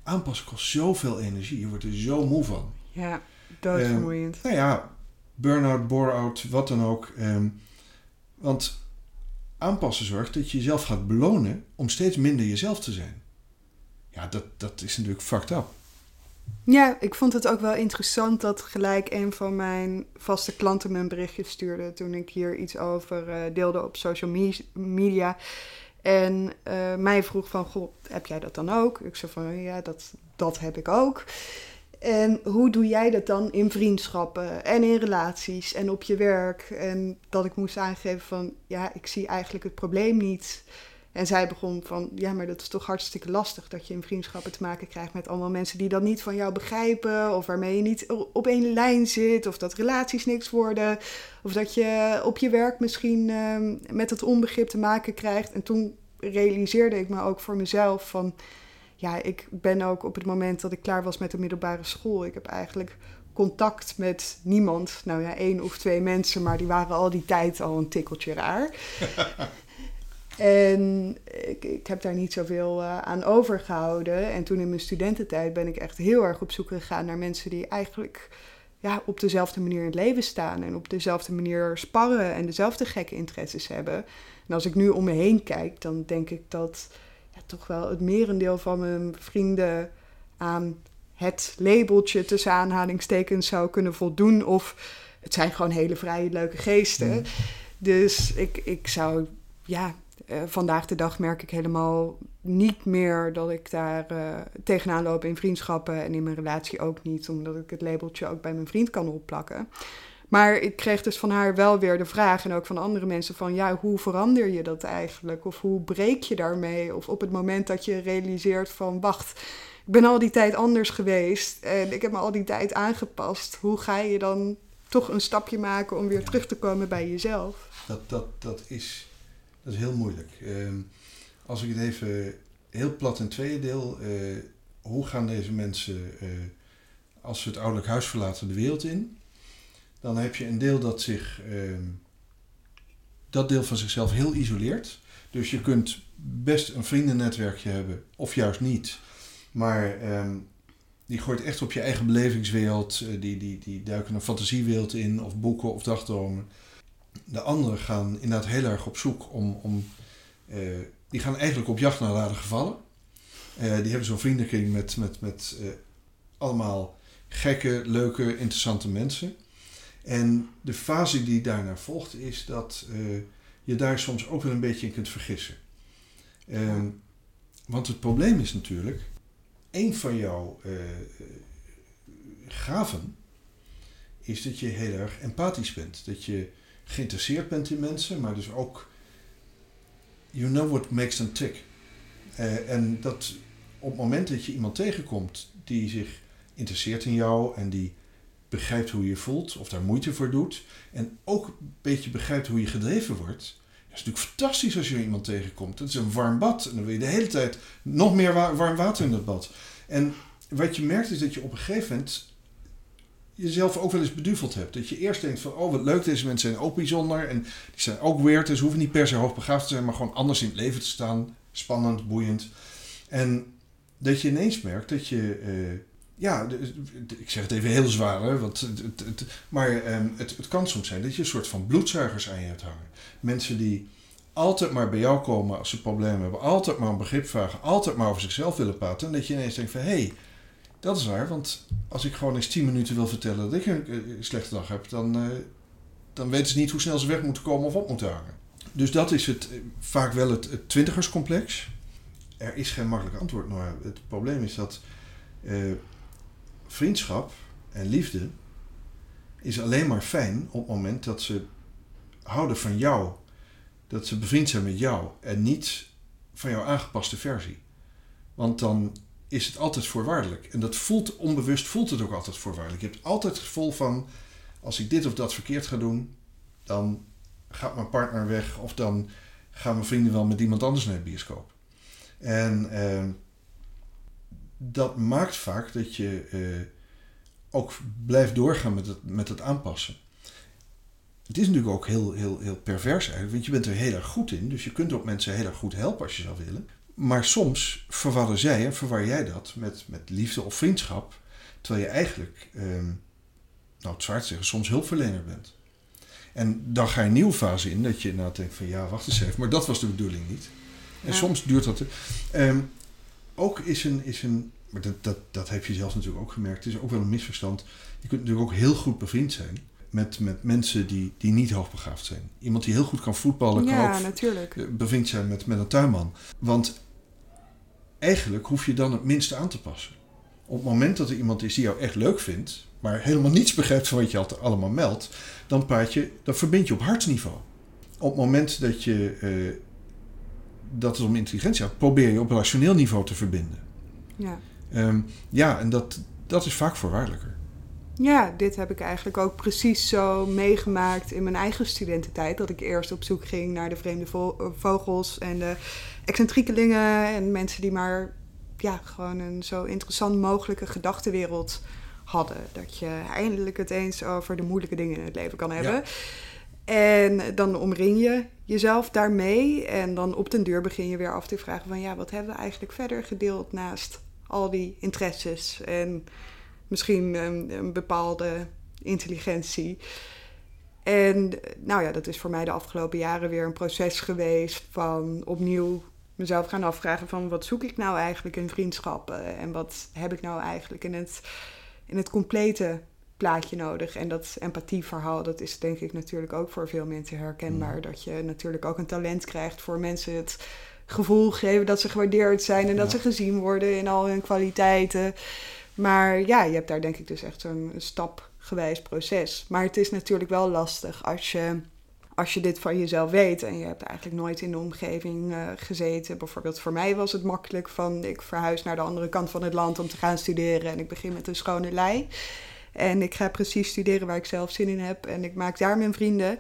A: Aanpassen kost zoveel energie. Je wordt er zo moe van.
B: Ja, doodvermoeiend.
A: Uh, nou ja, burn-out, bore-out, wat dan ook. Ehm, want aanpassen zorgt dat je jezelf gaat belonen om steeds minder jezelf te zijn. Ja, dat, dat is natuurlijk fucked up.
B: Ja, ik vond het ook wel interessant dat gelijk een van mijn vaste klanten me een berichtje stuurde toen ik hier iets over uh, deelde op social media. En uh, mij vroeg van, goh, heb jij dat dan ook? Ik zei van, ja, dat, dat heb ik ook. En hoe doe jij dat dan in vriendschappen en in relaties en op je werk? En dat ik moest aangeven van, ja, ik zie eigenlijk het probleem niet. En zij begon van, ja, maar dat is toch hartstikke lastig dat je in vriendschappen te maken krijgt met allemaal mensen die dat niet van jou begrijpen, of waarmee je niet op één lijn zit, of dat relaties niks worden, of dat je op je werk misschien ehm, met het onbegrip te maken krijgt. En toen realiseerde ik me ook voor mezelf van, ja, ik ben ook op het moment dat ik klaar was met de middelbare school, ik heb eigenlijk contact met niemand. Nou ja, één of twee mensen, maar die waren al die tijd al een tikkeltje raar. En ik, ik, heb daar niet zoveel uh, aan overgehouden. En toen in mijn studententijd ben ik echt heel erg op zoek gegaan naar mensen die eigenlijk ja, op dezelfde manier in het leven staan. En op dezelfde manier sparren en dezelfde gekke interesses hebben. En als ik nu om me heen kijk, dan denk ik dat ja, toch wel het merendeel van mijn vrienden aan het labeltje tussen aanhalingstekens zou kunnen voldoen. Of het zijn gewoon hele vrije, leuke geesten. Mm. Dus ik, ik zou ja, uh, vandaag de dag merk ik helemaal niet meer dat ik daar uh, tegenaan loop in vriendschappen en in mijn relatie ook niet, omdat ik het labeltje ook bij mijn vriend kan opplakken. Maar ik kreeg dus van haar wel weer de vraag en ook van andere mensen van ja, hoe verander je dat eigenlijk? Of hoe breek je daarmee? Of op het moment dat je realiseert van wacht, ik ben al die tijd anders geweest en ik heb me al die tijd aangepast. Hoe ga je dan toch een stapje maken om weer terug te komen bij jezelf?
A: Dat, dat, dat is dat is heel moeilijk. Ehm, als ik het even heel plat in tweeën deel, uh, hoe gaan deze mensen, uh, als ze het ouderlijk huis verlaten, de wereld in? Dan heb je een deel dat zich, uh, dat deel van zichzelf heel isoleert. Dus je kunt best een vriendennetwerkje hebben, of juist niet. Maar ehm, die gooit echt op je eigen belevingswereld. Eh, die, die, die duiken een fantasiewereld in, of boeken of dagdromen. De anderen gaan inderdaad heel erg op zoek om. om eh, die gaan eigenlijk op jacht naar rare gevallen. Eh, die hebben zo'n vriendenkring met, met, met eh, allemaal gekke, leuke, interessante mensen. En de fase die daarna volgt is dat je daar soms ook wel een beetje in kunt vergissen. Ehm, want het probleem is natuurlijk, een van jouw gaven is dat je heel erg empathisch bent. Dat je geïnteresseerd bent in mensen, maar dus ook you know what makes them tick. Uh, en dat op het moment dat je iemand tegenkomt die zich interesseert in jou en die begrijpt hoe je voelt of daar moeite voor doet en ook een beetje begrijpt hoe je gedreven wordt, dat is natuurlijk fantastisch als je iemand tegenkomt. Het is een warm bad en dan wil je de hele tijd nog meer warm water in dat bad. En wat je merkt is dat je op een gegeven moment jezelf ook wel eens beduveld hebt. Dat je eerst denkt van, oh wat leuk, deze mensen zijn ook bijzonder. En die zijn ook weird, dus hoeven niet per se hoogbegaafd te zijn, maar gewoon anders in het leven te staan. Spannend, boeiend. En dat je ineens merkt dat je, uh, ja, ik zeg het even heel zwaar, hè, want het, het, maar het, het kan soms zijn dat je een soort van bloedzuigers aan je hebt hangen. Mensen die altijd maar bij jou komen als ze problemen hebben, altijd maar een begrip vragen, altijd maar over zichzelf willen praten. En dat je ineens denkt van, hé, hey, dat is waar, want als ik gewoon eens 10 minuten wil vertellen dat ik een, eh, slechte dag heb, dan, uh, dan weten ze niet hoe snel ze weg moeten komen of op moeten hangen. Dus dat is het, eh, vaak wel het, het twintigerscomplex. Er is geen makkelijk antwoord naar. Het probleem is dat vriendschap en liefde is alleen maar fijn op het moment dat ze houden van jou. Dat ze bevriend zijn met jou en niet van jouw aangepaste versie. Want dan is het altijd voorwaardelijk. En dat voelt onbewust, voelt het ook altijd voorwaardelijk. Je hebt altijd het gevoel van, als ik dit of dat verkeerd ga doen, dan gaat mijn partner weg of dan gaan mijn vrienden wel met iemand anders naar de bioscoop. En uh, dat maakt vaak dat je uh, ook blijft doorgaan met het, met het aanpassen. Het is natuurlijk ook heel, heel, heel pervers eigenlijk, want je bent er heel erg goed in. Dus je kunt ook mensen heel erg goed helpen als je zou willen. Maar soms verwarren zij en verwar jij dat met, met liefde of vriendschap, terwijl je eigenlijk, ehm, nou het zwaar te zeggen, soms hulpverlener bent. En dan ga je een nieuwe fase in dat je nou denkt van ja, wacht eens even, maar dat was de bedoeling niet. En soms duurt dat. Um, ook is een, is een maar dat, dat, dat heb je zelf natuurlijk ook gemerkt, het is ook wel een misverstand. Je kunt natuurlijk ook heel goed bevriend zijn met, met mensen die, die niet hoogbegaafd zijn. Iemand die heel goed kan voetballen,
B: ja,
A: kan ook
B: natuurlijk.
A: bevriend zijn met, met een tuinman. Want eigenlijk hoef je dan het minste aan te passen. Op het moment dat er iemand is die jou echt leuk vindt, maar helemaal niets begrijpt van wat je altijd allemaal meldt, dan praat je, dan verbind je op hartsniveau. Op het moment dat je uh, dat het om intelligentie gaat, probeer je op rationeel niveau te verbinden.
B: Ja,
A: um, ja en dat, dat is vaak voorwaardelijker.
B: Ja, dit heb ik eigenlijk ook precies zo meegemaakt in mijn eigen studententijd. Dat ik eerst op zoek ging naar de vreemde vogels en de excentriekelingen en mensen die maar ja, gewoon een zo interessant mogelijke gedachtenwereld hadden. Dat je eindelijk het eens over de moeilijke dingen in het leven kan hebben. En dan omring je jezelf daarmee. En dan op den duur begin je weer af te vragen van ja, wat hebben we eigenlijk verder gedeeld naast al die interesses en misschien een, een bepaalde intelligentie. En nou ja, dat is voor mij de afgelopen jaren weer een proces geweest van opnieuw mezelf gaan afvragen van wat zoek ik nou eigenlijk in vriendschappen en wat heb ik nou eigenlijk in het, in het complete plaatje nodig. En dat empathieverhaal, dat is denk ik natuurlijk ook voor veel mensen herkenbaar. Mm. Dat je natuurlijk ook een talent krijgt voor mensen het gevoel geven dat ze gewaardeerd zijn en dat ze gezien worden in al hun kwaliteiten. Maar ja, je hebt daar denk ik dus echt zo'n stapgewijs proces. Maar het is natuurlijk wel lastig als je, als je dit van jezelf weet en je hebt eigenlijk nooit in de omgeving uh, gezeten. Bijvoorbeeld voor mij was het makkelijk van ik verhuis naar de andere kant van het land om te gaan studeren en ik begin met een schone lei. En ik ga precies studeren waar ik zelf zin in heb en ik maak daar mijn vrienden.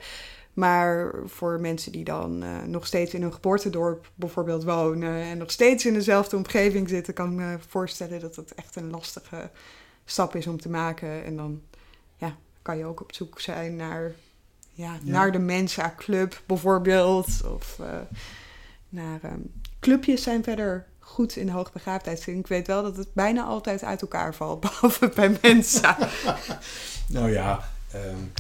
B: Maar voor mensen die dan uh, nog steeds in hun geboortedorp bijvoorbeeld wonen en nog steeds in dezelfde omgeving zitten, kan ik me voorstellen dat het echt een lastige stap is om te maken. En dan ja, kan je ook op zoek zijn naar, ja, naar de Mensa Club bijvoorbeeld. Of uh, naar um, clubjes zijn verder goed in hoogbegaafdheid. Ik weet wel dat het bijna altijd uit elkaar valt, behalve bij Mensa.
A: nou ja, um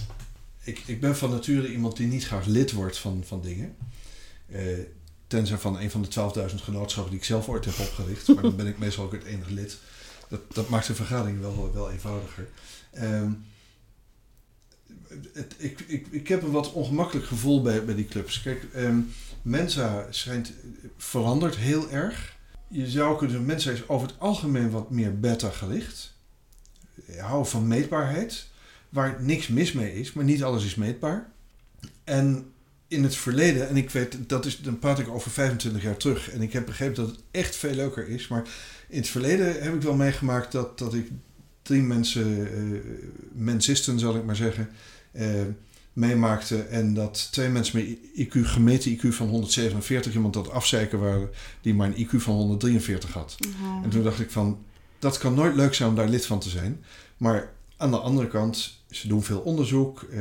A: ik, ik ben van nature iemand die niet graag lid wordt van, van dingen. Uh, tenzij van een van de 12.000 genootschappen die ik zelf ooit heb opgericht. Maar dan ben ik meestal ook het enige lid. Dat, dat maakt de vergadering wel, wel eenvoudiger. Um, het, ik, ik, ik heb een wat ongemakkelijk gevoel bij, bij die clubs. Kijk, um, Mensa schijnt veranderd heel erg. Je zou kunnen Mensa is over het algemeen wat meer beta gelicht. Hou van meetbaarheid waar niks mis mee is, maar niet alles is meetbaar. En in het verleden, en ik weet, dat is, dan praat ik over 25 jaar terug, en ik heb begrepen dat het echt veel leuker is, maar in het verleden heb ik wel meegemaakt dat, dat ik drie mensen, uh, mensisten zal ik maar zeggen, uh, meemaakte en dat twee mensen met IQ, gemeten IQ van 147, iemand dat afzeiken waren, die maar een IQ van 143 had. En toen dacht ik van, dat kan nooit leuk zijn om daar lid van te zijn, maar aan de andere kant ze doen veel onderzoek. Uh,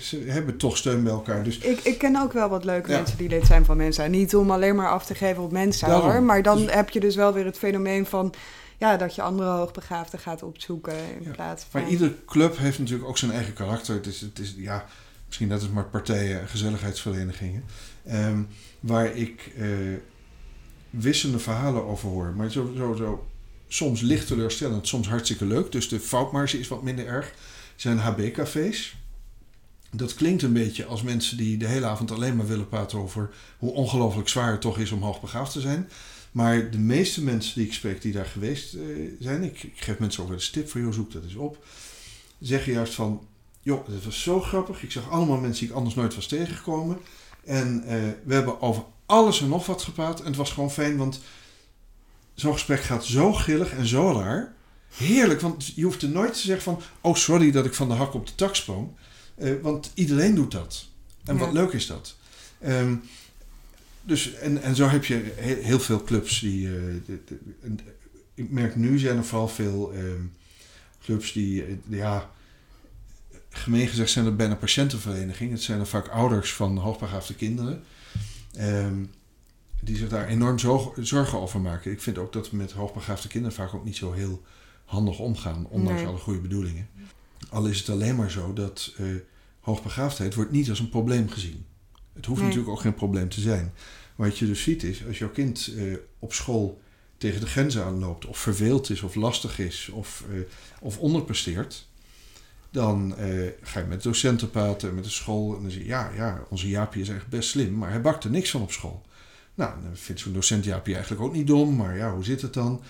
A: ze hebben toch steun bij elkaar. Dus...
B: Ik, ik ken ook wel wat leuke mensen die lid zijn van Mensa. Niet om alleen maar af te geven op Mensa hoor. Maar dan dus- heb je dus wel weer het fenomeen van... Ja, dat je andere hoogbegaafden gaat opzoeken in plaats van...
A: Maar iedere club heeft natuurlijk ook zijn eigen karakter. Het is, het is ja, misschien dat is maar partijen en gezelligheidsverenigingen. Um, waar ik uh, wisselende verhalen over hoor. Maar zo, zo, zo, soms licht teleurstellend, soms hartstikke leuk. Dus de foutmarge is wat minder erg zijn HB-cafés. Dat klinkt een beetje als mensen die de hele avond alleen maar willen praten over hoe ongelooflijk zwaar het toch is om hoogbegaafd te zijn. Maar de meeste mensen die ik spreek die daar geweest uh, zijn, ik, ik, geef mensen ook wel eens tip voor, joh, zoek dat eens op. Zeggen juist van, joh, dat was zo grappig. Ik zag allemaal mensen die ik anders nooit was tegengekomen. En uh, we hebben over alles en nog wat gepraat. En het was gewoon fijn, want zo'n gesprek gaat zo grillig en zo raar. Heerlijk, want je hoeft er nooit te zeggen van... oh, sorry dat ik van de hak op de tak sprong. Uh, want iedereen doet dat. En wat leuk is dat. Um, dus, en, en zo heb je heel, heel veel clubs die... Uh, de, de, en, ik merk nu zijn er vooral veel um, clubs die... Uh, ja, gemeen gezegd zijn er bijna patiëntenverenigingen. Het zijn er vaak ouders van hoogbegaafde kinderen. Um, die zich daar enorm zorgen over maken. Ik vind ook dat we met hoogbegaafde kinderen vaak ook niet zo heel handig omgaan, ondanks alle goede bedoelingen. Al is het alleen maar zo dat uh, hoogbegaafdheid wordt niet als een probleem gezien. Het hoeft natuurlijk ook geen probleem te zijn. Wat je dus ziet is, als jouw kind uh, op school tegen de grenzen aanloopt, of verveeld is, of lastig is, of, uh, of onderpresteert, dan ga je met docenten praten, met de school, en dan zeg je, ja, ja, onze Jaapie is echt best slim, maar hij bakt er niks van op school. Nou, dan vindt zo'n docent Jaapie eigenlijk ook niet dom, maar ja, hoe zit het dan?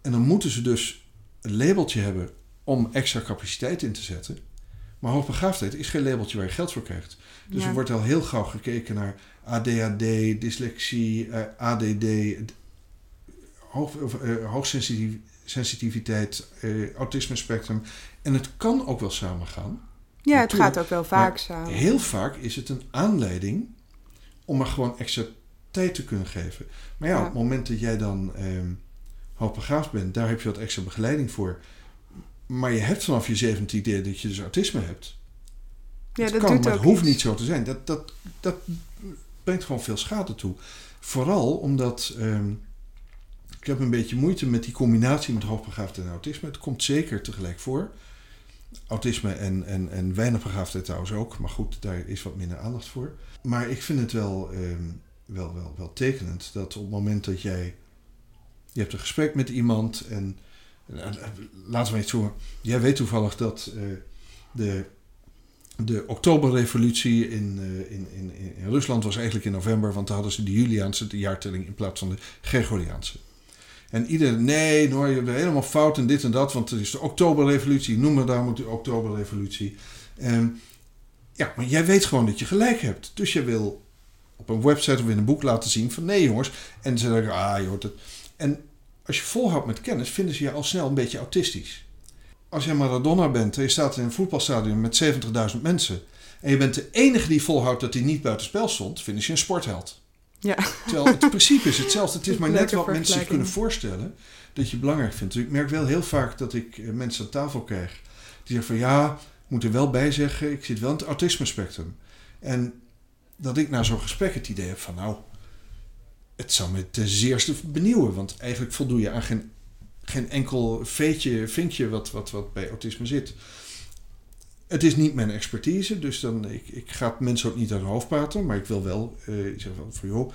A: En dan moeten ze dus een labeltje hebben om extra capaciteit in te zetten. Maar hoogbegaafdheid is geen labeltje waar je geld voor krijgt. Dus er wordt al heel gauw gekeken naar ADHD, dyslexie, eh, ADD, hoog, uh, hoogsensitiviteit, uh, autisme spectrum. En het kan ook wel samengaan.
B: Ja, het gaat ook wel vaak samen.
A: Heel vaak is het een aanleiding om maar gewoon extra tijd te kunnen geven. Maar ja, ja. op het moment dat jij dan... Ehm, hoogbegaafd bent, daar heb je wat extra begeleiding voor. Maar je hebt vanaf je zeventiende idee dat je dus autisme hebt. Ja, dat, dat kan, maar het hoeft niet zo te zijn. Dat, dat, dat brengt gewoon veel schade toe. Vooral omdat um, ik heb een beetje moeite met die combinatie met hoogbegaafdheid en autisme. Het komt zeker tegelijk voor. Autisme en, en, en weinig begaafdheid trouwens ook. Maar goed, daar is wat minder aandacht voor. Maar ik vind het wel, um, wel, wel, wel tekenend dat op het moment dat jij je hebt een gesprek met iemand en laten we eens zo. Jij weet toevallig dat uh, de, de Oktoberrevolutie in, uh, in, in, in Rusland was eigenlijk in november, want daar hadden ze de Juliaanse de jaartelling in plaats van de Gregoriaanse. En iedereen, nee, nou, je hebt helemaal fout en dit en dat, want het is de Oktoberrevolutie, noem maar daar moet de Oktoberrevolutie. Um, ja, maar jij weet gewoon dat je gelijk hebt. Dus je wil op een website of in een boek laten zien van nee jongens. En ze zeggen, ah je hoort het. En als je volhoudt met kennis, vinden ze je al snel een beetje autistisch. Als je Maradona bent en je staat in een voetbalstadion met 70.000 mensen. en je bent de enige die volhoudt dat hij niet buitenspel stond, vinden ze je een sportheld.
B: Ja.
A: Terwijl het principe is hetzelfde. Het is maar net wat mensen zich kunnen voorstellen dat je belangrijk vindt. Dus ik merk wel heel vaak dat ik eh, mensen aan tafel krijg die zeggen van ja, ik moet er wel bij zeggen, ik zit wel in het autisme spectrum. En dat ik na zo'n gesprek het idee heb van nou, het zou me ten zeerste benieuwen. Want eigenlijk voldoe je aan geen, geen enkel veetje, vinkje wat, wat, wat bij autisme zit. het is niet mijn expertise, dus dan, ik, ik ga mensen ook niet aan hun hoofd praten. Maar ik wil wel uh, zeggen van, joh,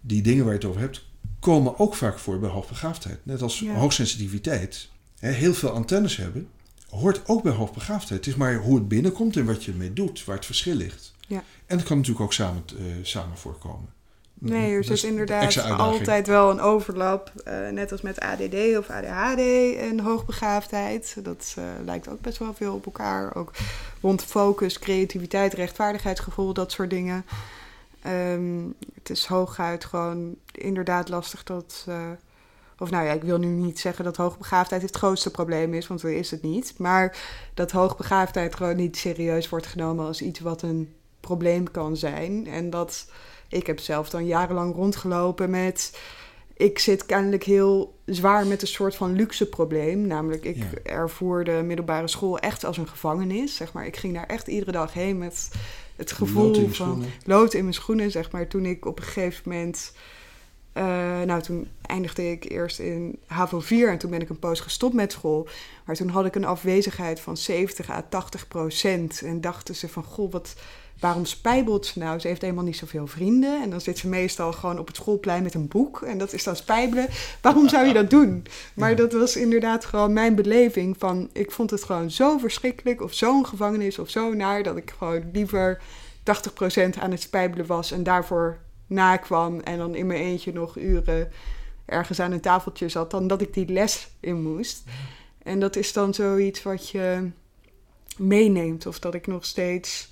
A: die dingen waar je het over hebt, komen ook vaak voor bij hoogbegaafdheid. Net als hoogsensitiviteit. Hè, heel veel antennes hebben, hoort ook bij hoogbegaafdheid. Het is maar hoe het binnenkomt en wat je ermee doet, waar het verschil ligt.
B: Ja.
A: En dat kan natuurlijk ook samen, uh, samen voorkomen.
B: Nee, er zit inderdaad altijd wel een overlap. Uh, net als met ADD of ADHD en hoogbegaafdheid. Dat uh, lijkt ook best wel veel op elkaar. Ook rond focus, creativiteit, rechtvaardigheidsgevoel, dat soort dingen. Um, het is hooguit gewoon inderdaad lastig dat. Uh, of nou ja, ik wil nu niet zeggen dat hoogbegaafdheid het grootste probleem is, want dat is het niet. Maar dat hoogbegaafdheid gewoon niet serieus wordt genomen als iets wat een probleem kan zijn. En dat ik heb zelf dan jarenlang rondgelopen met. Ik zit kennelijk heel zwaar met een soort van luxe probleem. Namelijk, ik ervoer de middelbare school echt als een gevangenis. Zeg maar. Ik ging daar echt iedere dag heen met het gevoel van lood in mijn schoenen. Zeg maar. Toen ik op een gegeven moment. Uh, nou, toen eindigde ik eerst in HAVO 4 en toen ben ik een poos gestopt met school. Maar toen had ik een afwezigheid van 70 à 80 procent. En dachten ze van, goh, wat, waarom spijbelt ze nou? Ze heeft helemaal niet zoveel vrienden. En dan zit ze meestal gewoon op het schoolplein met een boek. En dat is dan spijbelen. Waarom zou je dat doen? Maar dat was inderdaad gewoon mijn beleving van... Ik vond het gewoon zo verschrikkelijk of zo'n gevangenis of zo naar... dat ik gewoon liever 80% aan het spijbelen was en daarvoor nakwam... en dan in mijn eentje nog uren ergens aan een tafeltje zat... dan dat ik die les in moest. En dat is dan zoiets wat je meeneemt. Of dat ik nog steeds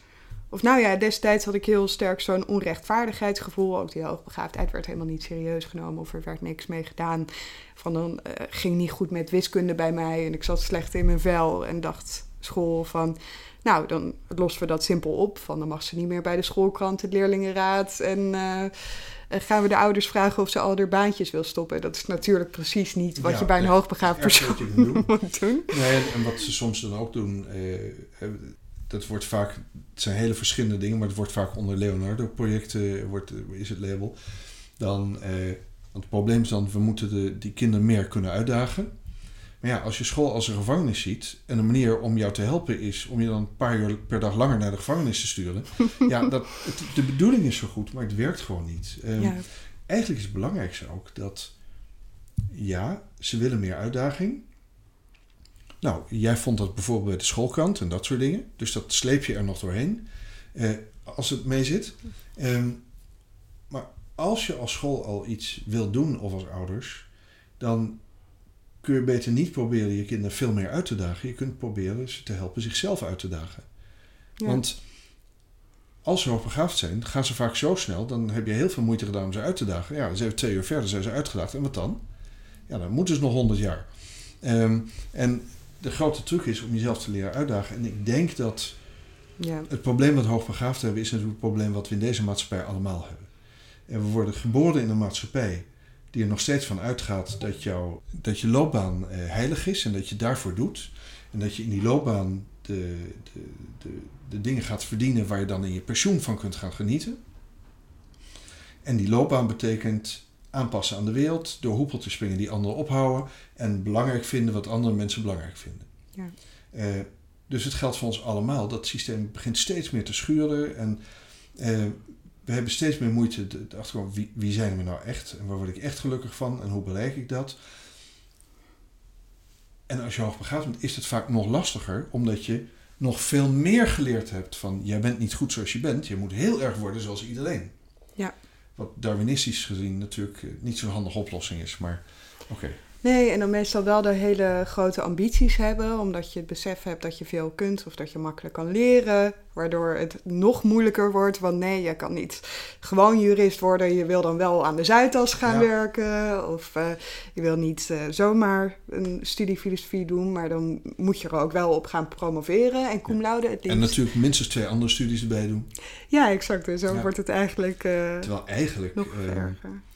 B: of nou ja, destijds had ik heel sterk zo'n onrechtvaardigheidsgevoel. Ook die hoogbegaafdheid werd helemaal niet serieus genomen of er werd niks mee gedaan. Van dan uh, ging niet goed met wiskunde bij mij en ik zat slecht in mijn vel en dacht school van... Nou, dan lossen we dat simpel op. Van dan mag ze niet meer bij de schoolkrant, de leerlingenraad. En uh, gaan we de ouders vragen of ze al haar baantjes wil stoppen. Dat is natuurlijk precies niet wat je bij een hoogbegaafd persoon moet doen.
A: Nee, en, wat ze soms dan ook doen, uh, dat wordt vaak, het zijn hele verschillende dingen, maar het wordt vaak onder Leonardo-projecten wordt, is het label. Dan, eh, want het probleem is dan, we moeten de, die kinderen meer kunnen uitdagen. Maar ja, als je school als een gevangenis ziet en een manier om jou te helpen is om je dan een paar uur per dag langer naar de gevangenis te sturen. ja, dat, de bedoeling is zo goed, maar het werkt gewoon niet. Um, ja. Eigenlijk is het belangrijkste ook dat, ja, ze willen meer uitdaging. Nou, jij vond dat bijvoorbeeld bij de schoolkrant en dat soort dingen. Dus dat sleep je er nog doorheen. Eh, als het mee zit. Ehm, maar als je als school al iets wil doen of als ouders, dan kun je beter niet proberen je kinderen veel meer uit te dagen. Je kunt proberen ze te helpen zichzelf uit te dagen. Want als ze hoogbegaafd zijn, gaan ze vaak zo snel. Dan heb je heel veel moeite gedaan om ze uit te dagen. Ja, dan zijn we twee uur verder, zijn ze uitgedaagd. En wat dan? Ja, dan moeten ze nog honderd jaar. Um, en de grote truc is om jezelf te leren uitdagen. En ik denk dat ja. het probleem wat hoogbegaafd hebben, is natuurlijk het probleem wat we in deze maatschappij allemaal hebben. En we worden geboren in een maatschappij die er nog steeds van uitgaat dat, jou, dat je loopbaan eh, heilig is en dat je daarvoor doet. En dat je in die loopbaan de, de, de, de dingen gaat verdienen waar je dan in je pensioen van kunt gaan genieten. En die loopbaan betekent aanpassen aan de wereld, door hoepeltjes springen die anderen ophouden en belangrijk vinden wat andere mensen belangrijk vinden. Ja. Uh, dus het geldt voor ons allemaal. Dat systeem begint steeds meer te schuren en uh, we hebben steeds meer moeite te achterkomen wie, wie zijn we nou echt en waar word ik echt gelukkig van en hoe bereik ik dat. En als je hoogbegaafd bent, is het vaak nog lastiger, omdat je nog veel meer geleerd hebt van jij bent niet goed zoals je bent, je moet heel erg worden zoals iedereen.
B: Ja.
A: Wat Darwinistisch gezien natuurlijk eh, niet zo'n handige oplossing is, maar oké.
B: Nee, en dan meestal wel de hele grote ambities hebben, omdat je het besef hebt dat je veel kunt of dat je makkelijk kan leren, waardoor het nog moeilijker wordt. Want nee, je kan niet gewoon jurist worden, je wil dan wel aan de Zuidas gaan werken, of uh, je wil niet uh, zomaar een studie filosofie doen, maar dan moet je er ook wel op gaan promoveren en cum laude het liefst.
A: En natuurlijk minstens twee andere studies erbij doen.
B: Ja, exact. Zo wordt het eigenlijk uh,
A: Terwijl eigenlijk, nog erger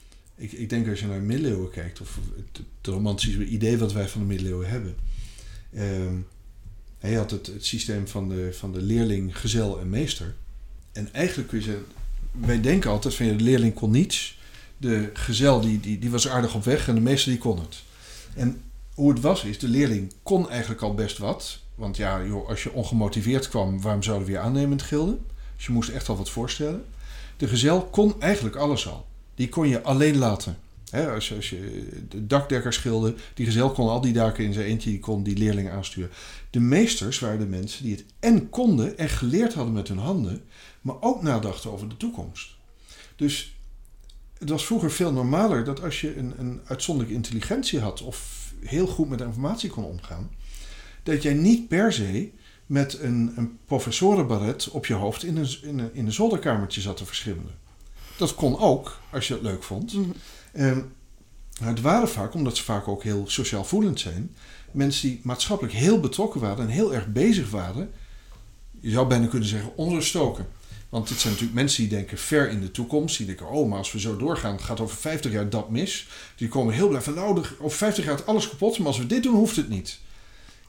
A: ik, ik denk als je naar de middeleeuwen kijkt, of het, romantische idee wat wij van de middeleeuwen hebben. Uh, hij had het, het systeem van de, van de leerling, gezel en meester. En eigenlijk kun je zeggen, wij denken altijd van de leerling kon niets. De gezel die, die, die was aardig op weg en de meester die kon het. En hoe het was is, de leerling kon eigenlijk al best wat. Want ja, joh, als je ongemotiveerd kwam, waarom zouden we je aannemen in het gilde? Dus je moest echt al wat voorstellen. De gezel kon eigenlijk alles al. Die kon je alleen laten. als, je, als je de dakdekker schilde, die gezel kon al die daken in zijn eentje, die kon die leerling aansturen. De meesters waren de mensen die het en konden en geleerd hadden met hun handen, maar ook nadachten over de toekomst. Dus het was vroeger veel normaler dat als je een, een uitzonderlijke intelligentie had of heel goed met informatie kon omgaan, dat jij niet per se met een, een professorenbaret op je hoofd in een, in, een, in een zolderkamertje zat te verschimmelen. Dat kon ook, als je het leuk vond. Mm het waren vaak, omdat ze vaak ook heel sociaal voelend zijn, mensen die maatschappelijk heel betrokken waren en heel erg bezig waren. Je zou bijna kunnen zeggen onruststoken. Want dit zijn natuurlijk mensen die denken ver in de toekomst. Die denken, oh, maar als we zo doorgaan, gaat over 50 jaar dat mis. Die komen heel blij van, nou, over 50 jaar gaat alles kapot. Maar als we dit doen, hoeft het niet.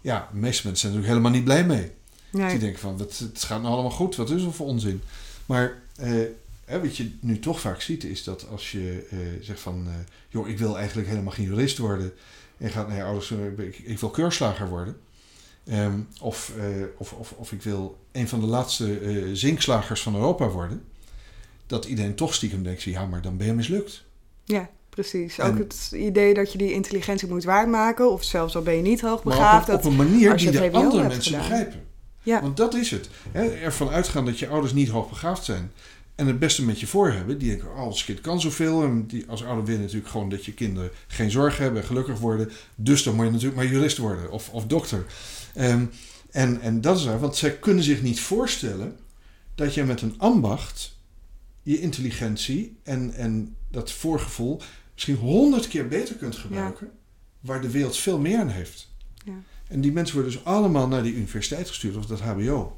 A: Ja, de meeste mensen zijn er natuurlijk helemaal niet blij mee. Nee. Die denken van, wat, het gaat nou allemaal goed. Wat is er voor onzin? Maar eh, wat je nu toch vaak ziet, is dat als je eh, zegt van... Eh, joh, ik wil eigenlijk helemaal geen jurist worden. En gaat naar je ouders, ik, ik wil keurslager worden. Ehm, of, uh, of, of, of ik wil een van de laatste zinkslagers van Europa worden. Dat iedereen toch stiekem denkt, ja, maar dan ben je mislukt.
B: Ja, precies. Ook het idee dat je die intelligentie moet waarmaken. Of zelfs al ben je niet hoogbegaafd.
A: Op, op, een manier die de andere mensen begrijpen. Ja. Want dat is het. Hè, ervan uitgaan dat je ouders niet hoogbegaafd zijn. En het beste met je voor hebben. Die denken, oh, als kind kan zoveel. En die, als ouder wil natuurlijk gewoon dat je kinderen geen zorg hebben en gelukkig worden. Dus dan moet je natuurlijk maar jurist worden of, of dokter. Um, en, en dat is waar, want zij kunnen zich niet voorstellen dat je met een ambacht je intelligentie en, en dat voorgevoel misschien honderd keer beter kunt gebruiken, waar de wereld veel meer aan heeft. Ja. En die mensen worden dus allemaal naar die universiteit gestuurd of dat HBO.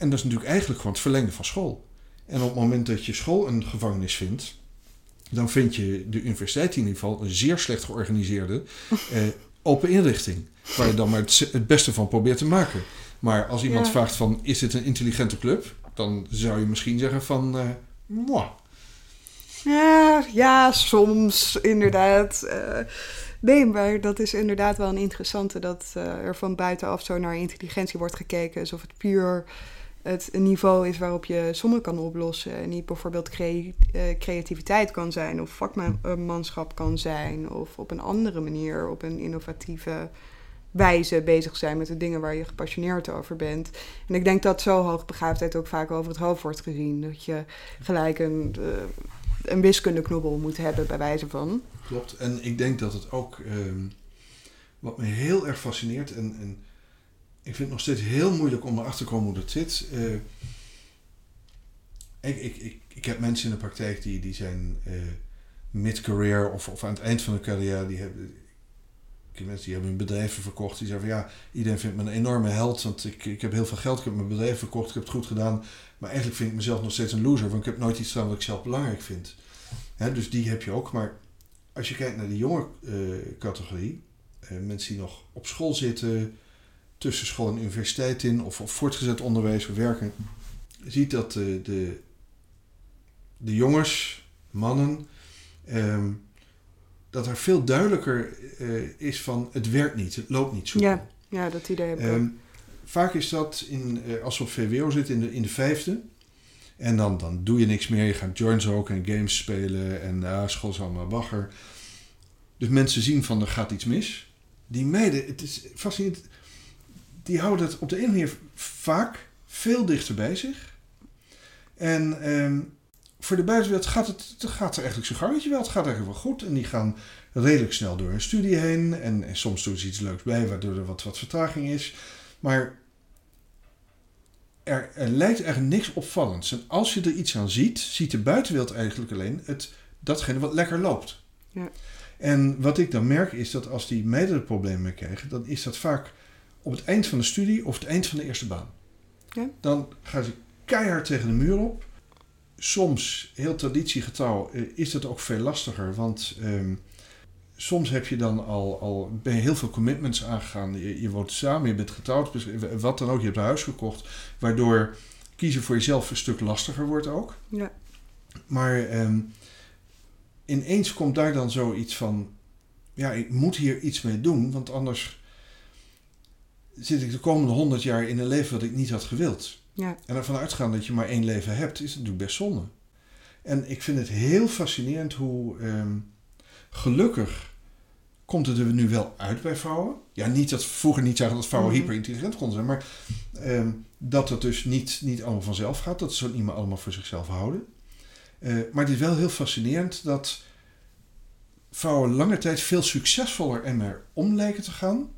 A: En dat is natuurlijk eigenlijk gewoon het verlengde van school. En op het moment dat je school een gevangenis vindt, dan vind je de universiteit in ieder geval een zeer slecht georganiseerde eh, open inrichting. Waar je dan maar het, beste van probeert te maken. Maar als iemand vraagt van, is dit een intelligente club? Dan zou je misschien zeggen van, uh,
B: Ja, ja, soms inderdaad. Uh, nee, maar dat is inderdaad wel een interessante dat uh, er van buitenaf zo naar intelligentie wordt gekeken. Alsof het puur het niveau is waarop je sommen kan oplossen. En niet bijvoorbeeld cre creativiteit kan zijn of vakmanschap kan zijn. Of op een andere manier, op een innovatieve wijze bezig zijn met de dingen waar je gepassioneerd over bent. En ik denk dat zo hoogbegaafdheid ook vaak over het hoofd wordt gezien. Dat je gelijk een, uh, een wiskundeknobbel moet hebben, bij wijze van.
A: Klopt. En ik denk dat het ook, ehm, wat me heel erg fascineert, en, en vind het nog steeds heel moeilijk om erachter te komen hoe dat zit. Uh, ik, ik, ik, ik heb mensen in de praktijk die, die zijn uh, mid-career of, of aan het eind van de carrière, die hebben, mensen die hebben hun bedrijven verkocht. Die zeggen van ja, iedereen vindt me een enorme held. Want ik, ik heb heel veel geld, ik heb mijn bedrijf verkocht, ik heb het goed gedaan. Maar eigenlijk vind ik mezelf nog steeds een loser. Want ik heb nooit iets gedaan wat ik zelf belangrijk vind. dus die heb je ook. Maar als je kijkt naar de jonge uh, categorie. Mensen die nog op school zitten. Tussen school en universiteit in. Of, of voortgezet onderwijs werken. ziet dat de, de, de jongens, mannen... Um, dat er veel duidelijker uh, is van het werkt niet, het loopt niet zo.
B: Ja, ja dat idee heb ik um,
A: Vaak is dat in, uh, als we op VWO zitten in de, in de vijfde. En dan, dan doe je niks meer. Je gaat joins ook en games spelen. En uh, school is allemaal bagger. Dus mensen zien van er gaat iets mis. Die meiden, het is fascinerend. Die houden het op de ene manier vaak veel dichter bij zich. En um, voor de buitenwereld gaat het, het gaat er eigenlijk zo gangetje wel. Het gaat eigenlijk wel goed. En die gaan redelijk snel door hun studie heen. En, en soms doen ze iets leuks bij, waardoor er wat, wat vertraging is. Maar er, er lijkt eigenlijk niks opvallends. En als je er iets aan ziet, ziet de buitenwereld eigenlijk alleen het, datgene wat lekker loopt. Ja. En wat ik dan merk is dat als die meerdere problemen krijgen, dan is dat vaak op het eind van de studie of het eind van de eerste baan. Ja. Dan gaan ze keihard tegen de muur op soms, heel traditiegetrouw, eh, is dat ook veel lastiger. Want um, soms heb je dan al, al ben je heel veel commitments aangegaan. Je, je woont samen, je bent getrouwd, wat dan ook. Je hebt een huis gekocht. Waardoor kiezen voor jezelf een stuk lastiger wordt ook. Ja. Maar um, ineens komt daar dan zoiets van... ja, ik moet hier iets mee doen, want anders zit ik de komende honderd jaar in een leven wat ik niet had gewild.
B: Ja.
A: En ervan uitgaan dat je maar één leven hebt, is natuurlijk best zonde. En ik vind het heel fascinerend hoe ehm, gelukkig komt het er nu wel uit bij vrouwen. Ja, niet dat vroeger niet zeggen dat vrouwen
B: Mhm.
A: hyperintelligent konden zijn, maar ehm, dat het dus niet, niet allemaal vanzelf gaat. Dat ze het niet meer allemaal voor zichzelf houden. Eh, maar het is wel heel fascinerend dat vrouwen lange tijd veel succesvoller en meer om lijken te gaan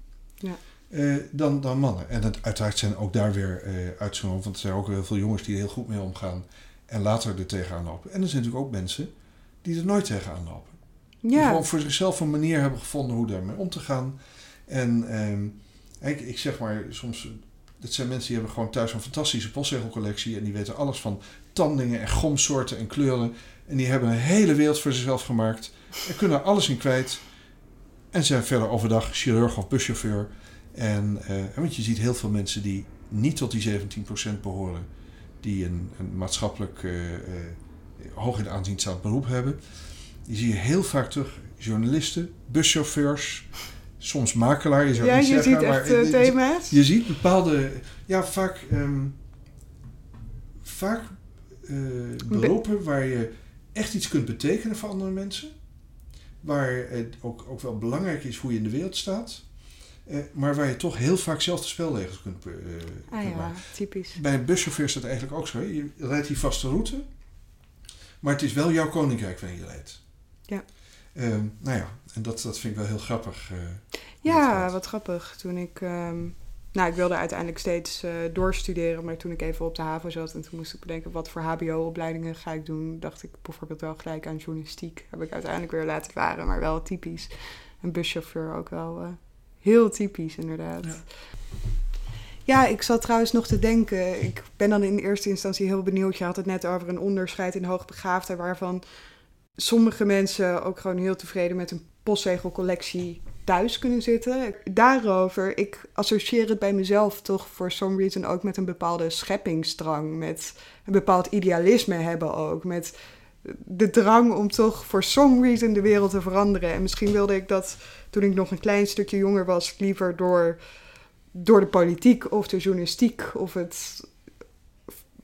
A: Eh, dan, dan mannen. En het, uiteraard zijn ook daar weer eh uitzonderingen, want er zijn ook heel veel jongens die er heel goed mee omgaan en later er tegenaan lopen. En er zijn natuurlijk ook mensen die er nooit tegenaan lopen. Die gewoon voor zichzelf een manier hebben gevonden hoe daarmee om te gaan. En ehm, ik, ik zeg maar soms, dat zijn mensen die hebben gewoon thuis een fantastische postzegelcollectie en die weten alles van tandingen en gomsoorten en kleuren. En die hebben een hele wereld voor zichzelf gemaakt en kunnen er alles in kwijt. En zijn verder overdag chirurg of buschauffeur. En, eh, want je ziet heel veel mensen die niet tot die 17% behoren, die een, een maatschappelijk eh, eh, hoog in aanzien staand beroep hebben. Die zie je heel vaak terug. Journalisten, buschauffeurs, soms makelaar. Je zou
B: Ja,
A: niet
B: je
A: zeggen,
B: ziet
A: maar
B: echt thema's.
A: Je ziet bepaalde, ja, vaak, ehm, vaak beroepen waar je echt iets kunt betekenen voor andere mensen. Waar het ook, ook wel belangrijk is hoe je in de wereld staat. Eh, maar waar je toch heel vaak zelf de spelregels kunt, eh,
B: Ah
A: kunt
B: ja,
A: maken.
B: typisch.
A: Bij een buschauffeur is dat eigenlijk ook zo. hè. Je rijdt die vaste route. Maar het is wel jouw koninkrijk waarin je rijdt.
B: Ja.
A: Ehm, nou ja, en dat, dat vind ik wel heel grappig. eh,
B: Ja, wat grappig. Toen ik... ehm, nou, ik wilde uiteindelijk steeds doorstuderen, maar toen ik even op de HAVO zat en toen moest ik bedenken wat voor HBO-opleidingen ga ik doen, dacht ik bijvoorbeeld wel gelijk aan journalistiek. Heb ik uiteindelijk weer laten varen, maar wel typisch. Een buschauffeur ook wel heel typisch, inderdaad.
A: Ja.
B: Ja, ik zat trouwens nog te denken. Ik ben dan in eerste instantie heel benieuwd. Je had het net over een onderscheid in hoogbegaafdheid, waarvan sommige mensen ook gewoon heel tevreden met een postzegelcollectie thuis kunnen zitten. Daarover, ik associeer het bij mezelf toch voor some reason ook met een bepaalde scheppingsdrang, met een bepaald idealisme hebben ook, met de drang om toch voor some reason de wereld te veranderen. En misschien wilde ik dat toen ik nog een klein stukje jonger was, liever door, door de politiek of de journalistiek of het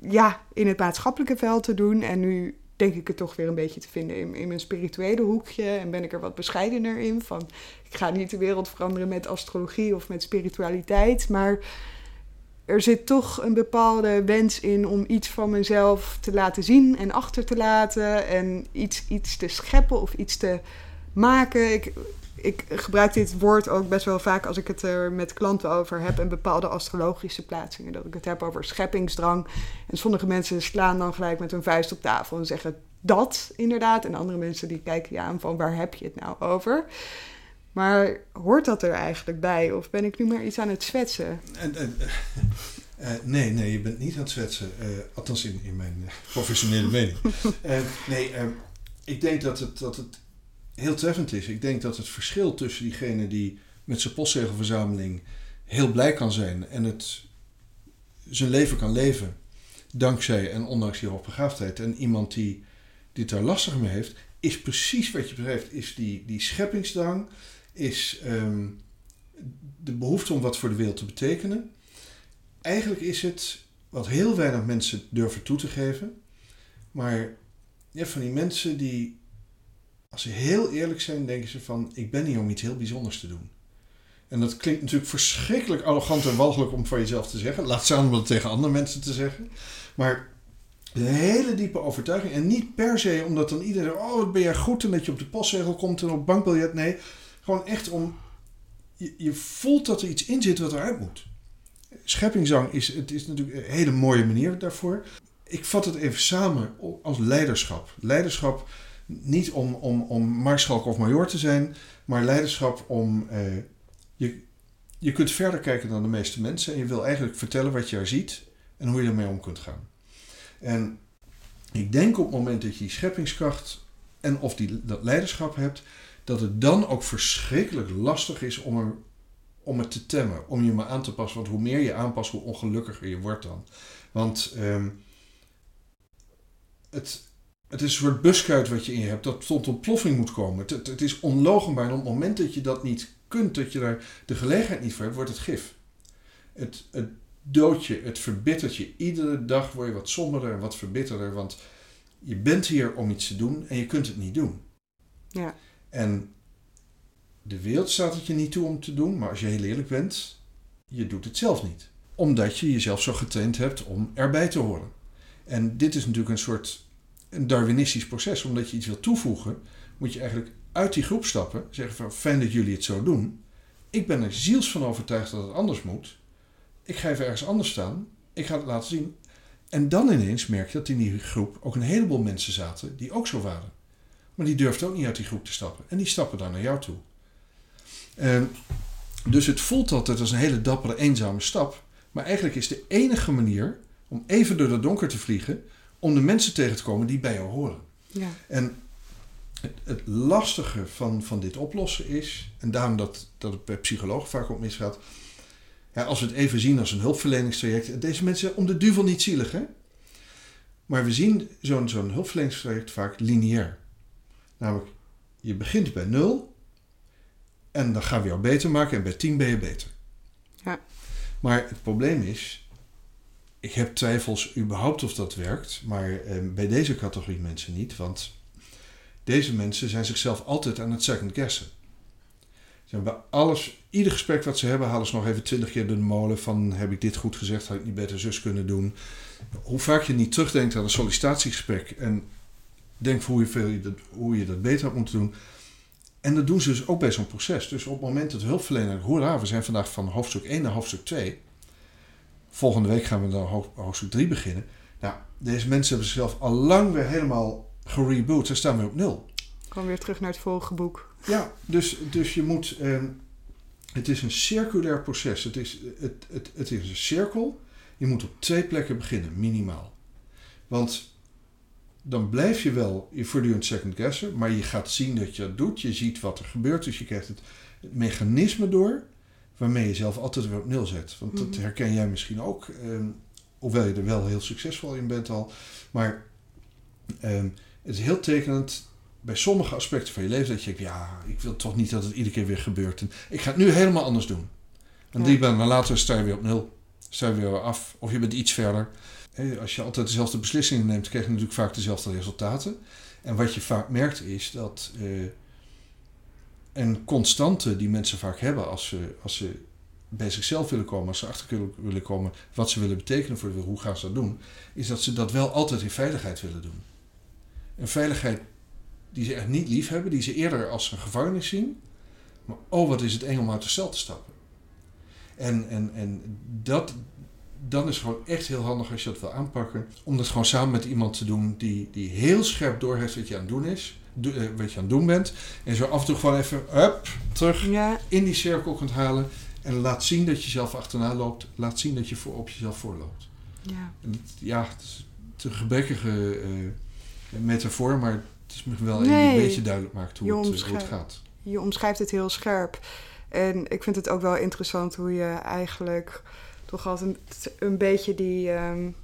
B: ja, in het maatschappelijke veld te doen. En nu denk ik het toch weer een beetje te vinden in, in mijn spirituele hoekje. En ben ik er wat bescheidener in. Van, ik ga niet de wereld veranderen met astrologie of met spiritualiteit. Maar er zit toch een bepaalde wens in om iets van mezelf te laten zien en achter te laten. En iets, iets te scheppen of iets te maken. Ik, ik gebruik dit woord ook best wel vaak als ik het er met klanten over heb. En bepaalde astrologische plaatsingen. Dat ik het heb over scheppingsdrang. En sommige mensen slaan dan gelijk met hun vuist op tafel en zeggen dat inderdaad. En andere mensen die kijken je aan van waar heb je het nou over? Maar hoort dat er eigenlijk bij? Of ben ik nu maar iets aan het zwetsen?
A: En, en, eh, eh, nee, nee, je bent niet aan het zwetsen. eh, althans in, in mijn professionele mening. Nee, eh, ik denk dat het, dat het heel treffend is. Ik denk dat het verschil tussen diegene die met zijn postzegelverzameling heel blij kan zijn en het zijn leven kan leven, dankzij en ondanks die hoogbegaafdheid, en iemand die, het daar lastig mee heeft, is precies wat je betreft, is die, die scheppingsdrang, is ehm, de behoefte om wat voor de wereld te betekenen. Eigenlijk is het wat heel weinig mensen durven toe te geven. Maar van die mensen die, als ze heel eerlijk zijn, denken ze van: ik ben hier om iets heel bijzonders te doen. En dat klinkt natuurlijk verschrikkelijk arrogant en walgelijk om van jezelf te zeggen. Laat staan om het tegen andere mensen te zeggen. Maar een hele diepe overtuiging. En niet per se omdat dan iedereen, oh wat ben jij goed en dat je op de postzegel komt en op bankbiljet. Nee, gewoon echt om, je, je voelt dat er iets in zit wat eruit moet. Scheppingszang is, het is natuurlijk een hele mooie manier daarvoor. Ik vat het even samen als leiderschap. Leiderschap niet om, om, om maarschalk of major te zijn, maar leiderschap om... eh, je, je kunt verder kijken dan de meeste mensen en je wil eigenlijk vertellen wat je er ziet en hoe je ermee om kunt gaan. En ik denk op het moment dat je die scheppingskracht en of die, dat leiderschap hebt, dat het dan ook verschrikkelijk lastig is om, er, om het te temmen, om je maar aan te passen. Want hoe meer je aanpast, hoe ongelukkiger je wordt dan. Want ehm, het, het is een soort buskuit wat je in je hebt dat tot ontploffing moet komen. Het, het, is onlogenbaar. En op het moment dat je dat niet kunt, dat je daar de gelegenheid niet voor hebt, wordt het gif. Het, het doodt je, het verbittert je. Iedere dag word je wat somberder en wat verbitterder. Want je bent hier om iets te doen en je kunt het niet doen.
B: Ja.
A: En de wereld staat het je niet toe om te doen, maar als je heel eerlijk bent, je doet het zelf niet. Omdat je jezelf zo getraind hebt om erbij te horen. En dit is natuurlijk een soort een Darwinistisch proces. Omdat je iets wil toevoegen, moet je eigenlijk uit die groep stappen. Zeggen van fijn dat jullie het zo doen. Ik ben er ziels van overtuigd dat het anders moet. Ik ga even ergens anders staan. Ik ga het laten zien. En dan ineens merk je dat in die groep ook een heleboel mensen zaten die ook zo waren. Maar die durfden ook niet uit die groep te stappen. En die stappen dan naar jou toe. En dus het voelt altijd als een hele dappere, eenzame stap. Maar eigenlijk is de enige manier om even door het donker te vliegen, om de mensen tegen te komen die bij jou horen.
B: Ja.
A: En het, het, lastige van, van dit oplossen is, en daarom dat, dat het bij psychologen vaak ook misgaat, ja, als we het even zien als een hulpverleningstraject, deze mensen zijn om de duvel niet zielig, hè? Maar we zien zo'n zo'n hulpverleningstraject vaak lineair. Namelijk, je begint bij nul en dan gaan we jou beter maken en bij tien ben je beter.
B: Ja.
A: Maar het probleem is, ik heb twijfels überhaupt of dat werkt, maar eh, bij deze categorie mensen niet, want deze mensen zijn zichzelf altijd aan het second guessen. Ze hebben alles, ieder gesprek wat ze hebben, halen ze nog even twintig keer de molen van heb ik dit goed gezegd, had ik niet beter zus kunnen doen. Hoe vaak je niet terugdenkt aan een sollicitatiegesprek en denkt hoe je, dat, hoe je dat beter had moeten doen. En dat doen ze dus ook bij zo'n proces. Dus op het moment dat hulpverlener, hoera, we zijn vandaag van hoofdstuk 1 naar hoofdstuk 2. Volgende week gaan we dan hoofdstuk 3 beginnen. Nou, deze mensen hebben zichzelf al lang weer helemaal gereboot. Ze staan weer op nul.
B: Kom weer terug naar het vorige boek.
A: Ja, dus, dus je moet. Eh, het is een circulair proces. Het is, het, het, het is een cirkel. Je moet op twee plekken beginnen, minimaal. Want dan blijf je wel je voortdurend second guesser, maar je gaat zien dat je dat doet. Je ziet wat er gebeurt, dus je krijgt het, het mechanisme door waarmee je zelf altijd weer op nul zet. Want dat herken jij misschien ook, eh, hoewel je er wel heel succesvol in bent al. Maar eh, het is heel tekenend bij sommige aspecten van je leven dat je denkt, ja, ik wil toch niet dat het iedere keer weer gebeurt. En ik ga het nu helemaal anders doen. En ja. drie maanden later sta je weer op nul. Sta je weer af. Of je bent iets verder. Als je altijd dezelfde beslissingen neemt, krijg je natuurlijk vaak dezelfde resultaten. En wat je vaak merkt is dat uh, een constante die mensen vaak hebben als ze, als ze bij zichzelf willen komen, als ze achter willen komen wat ze willen betekenen voor de hoe gaan ze dat doen, is dat ze dat wel altijd in veiligheid willen doen. Een veiligheid die ze echt niet lief hebben, die ze eerder als een gevangenis zien. Maar oh, wat is het eng om uit de cel te stappen. En, en, en dat, dan is het gewoon echt heel handig als je dat wil aanpakken. Om dat gewoon samen met iemand te doen die, die heel scherp doorheeft wat je aan het doen is. Do, eh, wat je aan het doen bent. En zo af en toe gewoon even up, terug
B: ja.
A: in die cirkel kunt halen. En laat zien dat je zelf achterna loopt. Laat zien dat je voor, op jezelf voorloopt.
B: Ja,
A: en ja het is een gebrekkige uh, metafoor, maar het is me wel
B: nee,
A: een beetje duidelijk maakt hoe het, hoe het gaat.
B: Je omschrijft het heel scherp. En ik vind het ook wel interessant hoe je eigenlijk toch altijd een, een beetje die, um,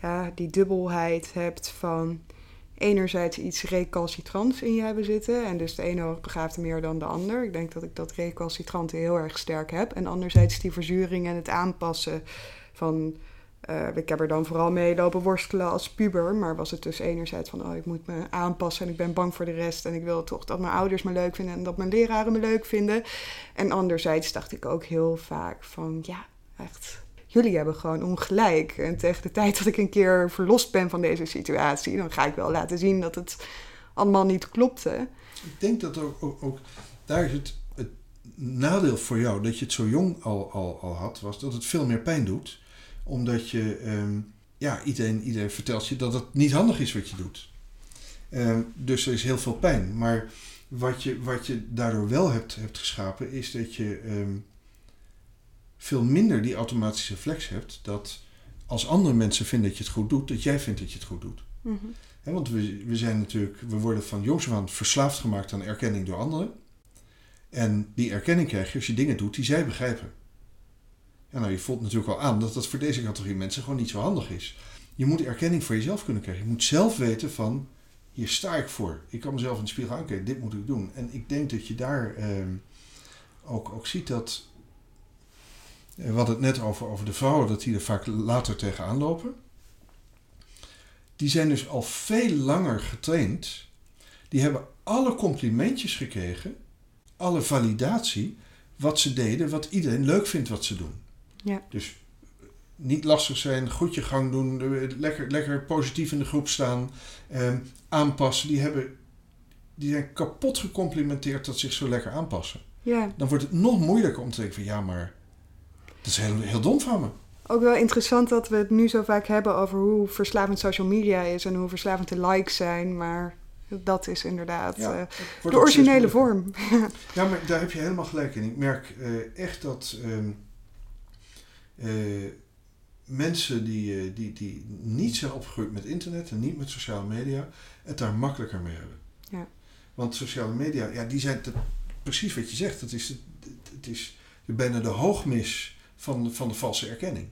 B: ja, die dubbelheid hebt van enerzijds iets recalcitrants in je hebben zitten. En dus de ene hoogbegaafde meer dan de ander. Ik denk dat ik dat recalcitrante heel erg sterk heb. En anderzijds die verzuring en het aanpassen van... Uh, ik heb er dan vooral mee lopen worstelen als puber. Maar was het dus enerzijds van... oh, ik moet me aanpassen en ik ben bang voor de rest... en ik wil toch dat mijn ouders me leuk vinden... en dat mijn leraren me leuk vinden. En anderzijds dacht ik ook heel vaak van... ja, echt jullie hebben gewoon ongelijk. En tegen de tijd dat ik een keer verlost ben van deze situatie, dan ga ik wel laten zien dat het allemaal niet klopte.
A: Ik denk dat ook, ook, daar is het, het, nadeel voor jou dat je het zo jong al, al, al had, was dat het veel meer pijn doet. Omdat je, um, ja, iedereen, iedereen vertelt je dat het niet handig is wat je doet. Um, dus er is heel veel pijn. Maar wat je, wat je daardoor wel hebt, hebt geschapen, is dat je. Um, veel minder die automatische reflex hebt dat als andere mensen vinden dat je het goed doet, dat jij vindt dat je het goed doet.
B: Mm -hmm.
A: He, want we, we zijn natuurlijk, we worden van jongs af aan verslaafd gemaakt aan erkenning door anderen. En die erkenning krijg je als je dingen doet die zij begrijpen. Ja, nou, je voelt natuurlijk al aan dat dat voor deze categorie mensen gewoon niet zo handig is. Je moet erkenning voor jezelf kunnen krijgen. Je moet zelf weten van, hier sta ik voor. Ik kan mezelf in de spiegel aankijken, dit moet ik doen. En ik denk dat je daar ehm, ook, ook ziet dat. Eh, We hadden het net over, over de vrouwen, dat die er vaak later tegenaan lopen. Die zijn dus al veel langer getraind. Die hebben alle complimentjes gekregen, alle validatie, wat ze deden, wat iedereen leuk vindt wat ze doen.
B: Ja.
A: Dus niet lastig zijn, goed je gang doen, eh, lekker, lekker positief in de groep staan, eh, aanpassen. Die, hebben, die zijn kapot gecomplimenteerd dat ze zich zo lekker aanpassen.
B: Ja,
A: Dan wordt het nog moeilijker om te denken van ja, maar dat is heel, heel dom van me.
B: ook wel interessant dat we het nu zo vaak hebben over hoe verslavend social media is en hoe verslavend de likes zijn. Maar dat is inderdaad
A: Ja,
B: eh, de originele vorm.
A: Ja, maar daar heb je helemaal gelijk in. Ik merk eh, echt dat ehm, eh, mensen die, die, die niet zijn opgegroeid met internet en niet met sociale media, het daar makkelijker mee hebben.
B: Ja.
A: Want sociale media, ja, die zijn te- precies wat je zegt. Het is, het, het is bijna de hoogmis van, van de valse erkenning.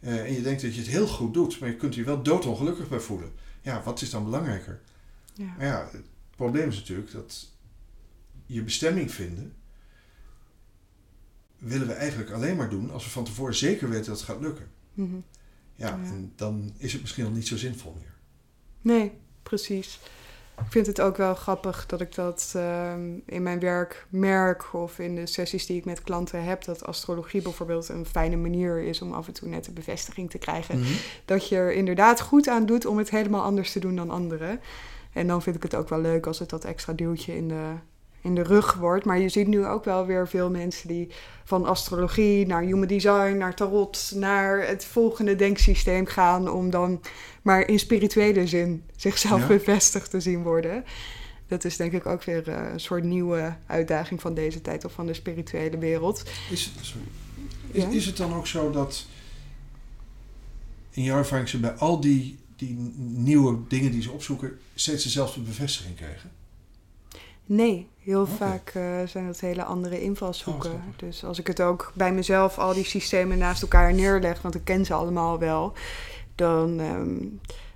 A: Eh, en je denkt dat je het heel goed doet, maar je kunt je wel doodongelukkig bij voelen. Ja, wat is dan belangrijker?
B: Ja.
A: Maar ja, het probleem is natuurlijk dat je bestemming vinden willen we eigenlijk alleen maar doen als we van tevoren zeker weten dat het gaat lukken.
B: Mhm.
A: Ja,
B: Ja.
A: en dan is het misschien al niet zo zinvol meer.
B: Nee, precies. Ik vind het ook wel grappig dat ik dat ehm, in mijn werk merk of in de sessies die ik met klanten heb, dat astrologie bijvoorbeeld een fijne manier is om af en toe net de bevestiging te krijgen. Dat je er inderdaad goed aan doet om het helemaal anders te doen dan anderen. En dan vind ik het ook wel leuk als het dat extra duwtje in de, in de rug wordt. Maar je ziet nu ook wel weer veel mensen die van astrologie naar human design, naar tarot, naar het volgende denksysteem gaan. Om dan maar in spirituele zin zichzelf
A: Ja.
B: bevestigd te zien worden. Dat is denk ik ook weer eh, een soort nieuwe uitdaging van deze tijd of van de spirituele wereld.
A: Is, het, sorry. Is,
B: Ja?
A: is het dan ook zo dat in jouw ervaring ze bij al die, die nieuwe dingen die ze opzoeken steeds dezelfde bevestiging krijgen?
B: Nee, heel vaak eh, zijn dat hele andere invalshoeken.
A: Oh,
B: dus als ik het ook bij mezelf al die systemen naast elkaar neerleg, want ik ken ze allemaal wel, dan ehm,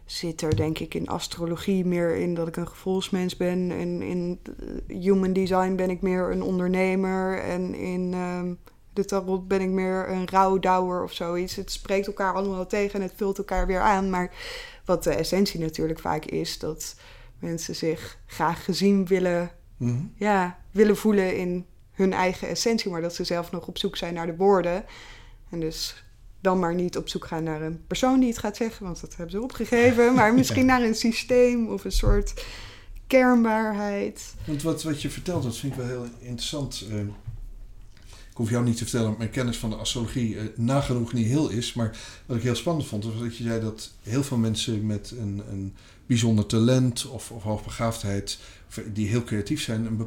B: zit er denk ik in astrologie meer in dat ik een gevoelsmens ben. En in eh, human design ben ik meer een ondernemer. En in ehm, de tarot ben ik meer een rouwdouwer of zoiets. Het spreekt elkaar allemaal tegen en het vult elkaar weer aan. Maar wat de essentie natuurlijk vaak is, dat mensen zich graag gezien willen
A: Mhm.
B: ja, willen voelen in hun eigen essentie, maar dat ze zelf nog op zoek zijn naar de woorden. En dus dan maar niet op zoek gaan naar een persoon die het gaat zeggen, want dat hebben ze opgegeven, maar misschien naar een systeem of een soort kernwaarheid.
A: Want wat, wat je vertelt, dat vind ik wel heel interessant. Eh, ik hoef jou niet te vertellen dat mijn kennis van de astrologie eh, nagenoeg niet heel is. Maar wat ik heel spannend vond, was dat je zei dat heel veel mensen met een, een bijzonder talent of, of hoogbegaafdheid, die heel creatief zijn, be-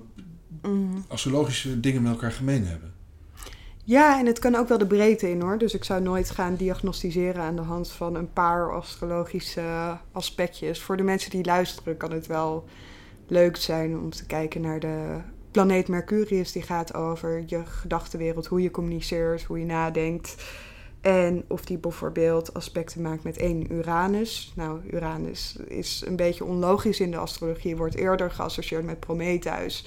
B: Mm.
A: astrologische dingen met elkaar gemeen hebben.
B: Ja, en het kan ook wel de breedte in hoor. Dus ik zou nooit gaan diagnosticeren aan de hand van een paar astrologische aspectjes. Voor de mensen die luisteren kan het wel leuk zijn om te kijken naar de planeet Mercurius. Die gaat over je gedachtenwereld, hoe je communiceert, hoe je nadenkt. En of die bijvoorbeeld aspecten maakt met één Uranus. Nou, Uranus is een beetje onlogisch in de astrologie, wordt eerder geassocieerd met Prometheus.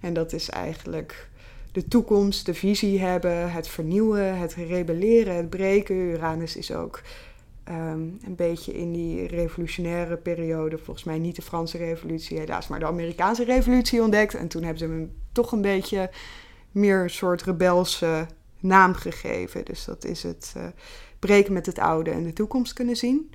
B: En dat is eigenlijk de toekomst, de visie hebben, het vernieuwen, het rebelleren, het breken. Uranus is ook ehm, een beetje in die revolutionaire periode, volgens mij niet de Franse revolutie helaas, maar de Amerikaanse revolutie ontdekt. En toen hebben ze hem toch een beetje meer een soort rebelse naam gegeven. Dus dat is het eh, breken met het oude en de toekomst kunnen zien.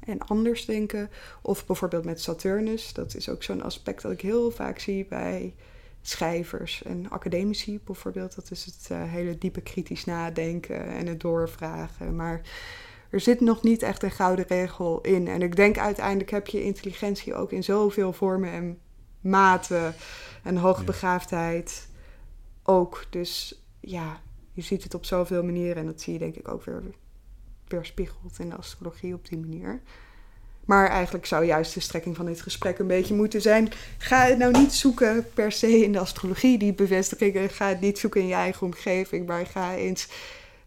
B: En anders denken. Of bijvoorbeeld met Saturnus. Dat is ook zo'n aspect dat ik heel vaak zie bij schrijvers en academici bijvoorbeeld. Dat is het eh, hele diepe kritisch nadenken en het doorvragen. Maar er zit nog niet echt een gouden regel in. En ik denk uiteindelijk heb je intelligentie ook in zoveel vormen en maten en hoogbegaafdheid ook. Dus ja, je ziet het op zoveel manieren en dat zie je denk ik ook weer weerspiegeld in de astrologie op die manier. Maar eigenlijk zou juist de strekking van dit gesprek een beetje moeten zijn. Ga het nou niet zoeken per se in de astrologie, die bevestigingen. Ga het niet zoeken in je eigen omgeving. Maar ga eens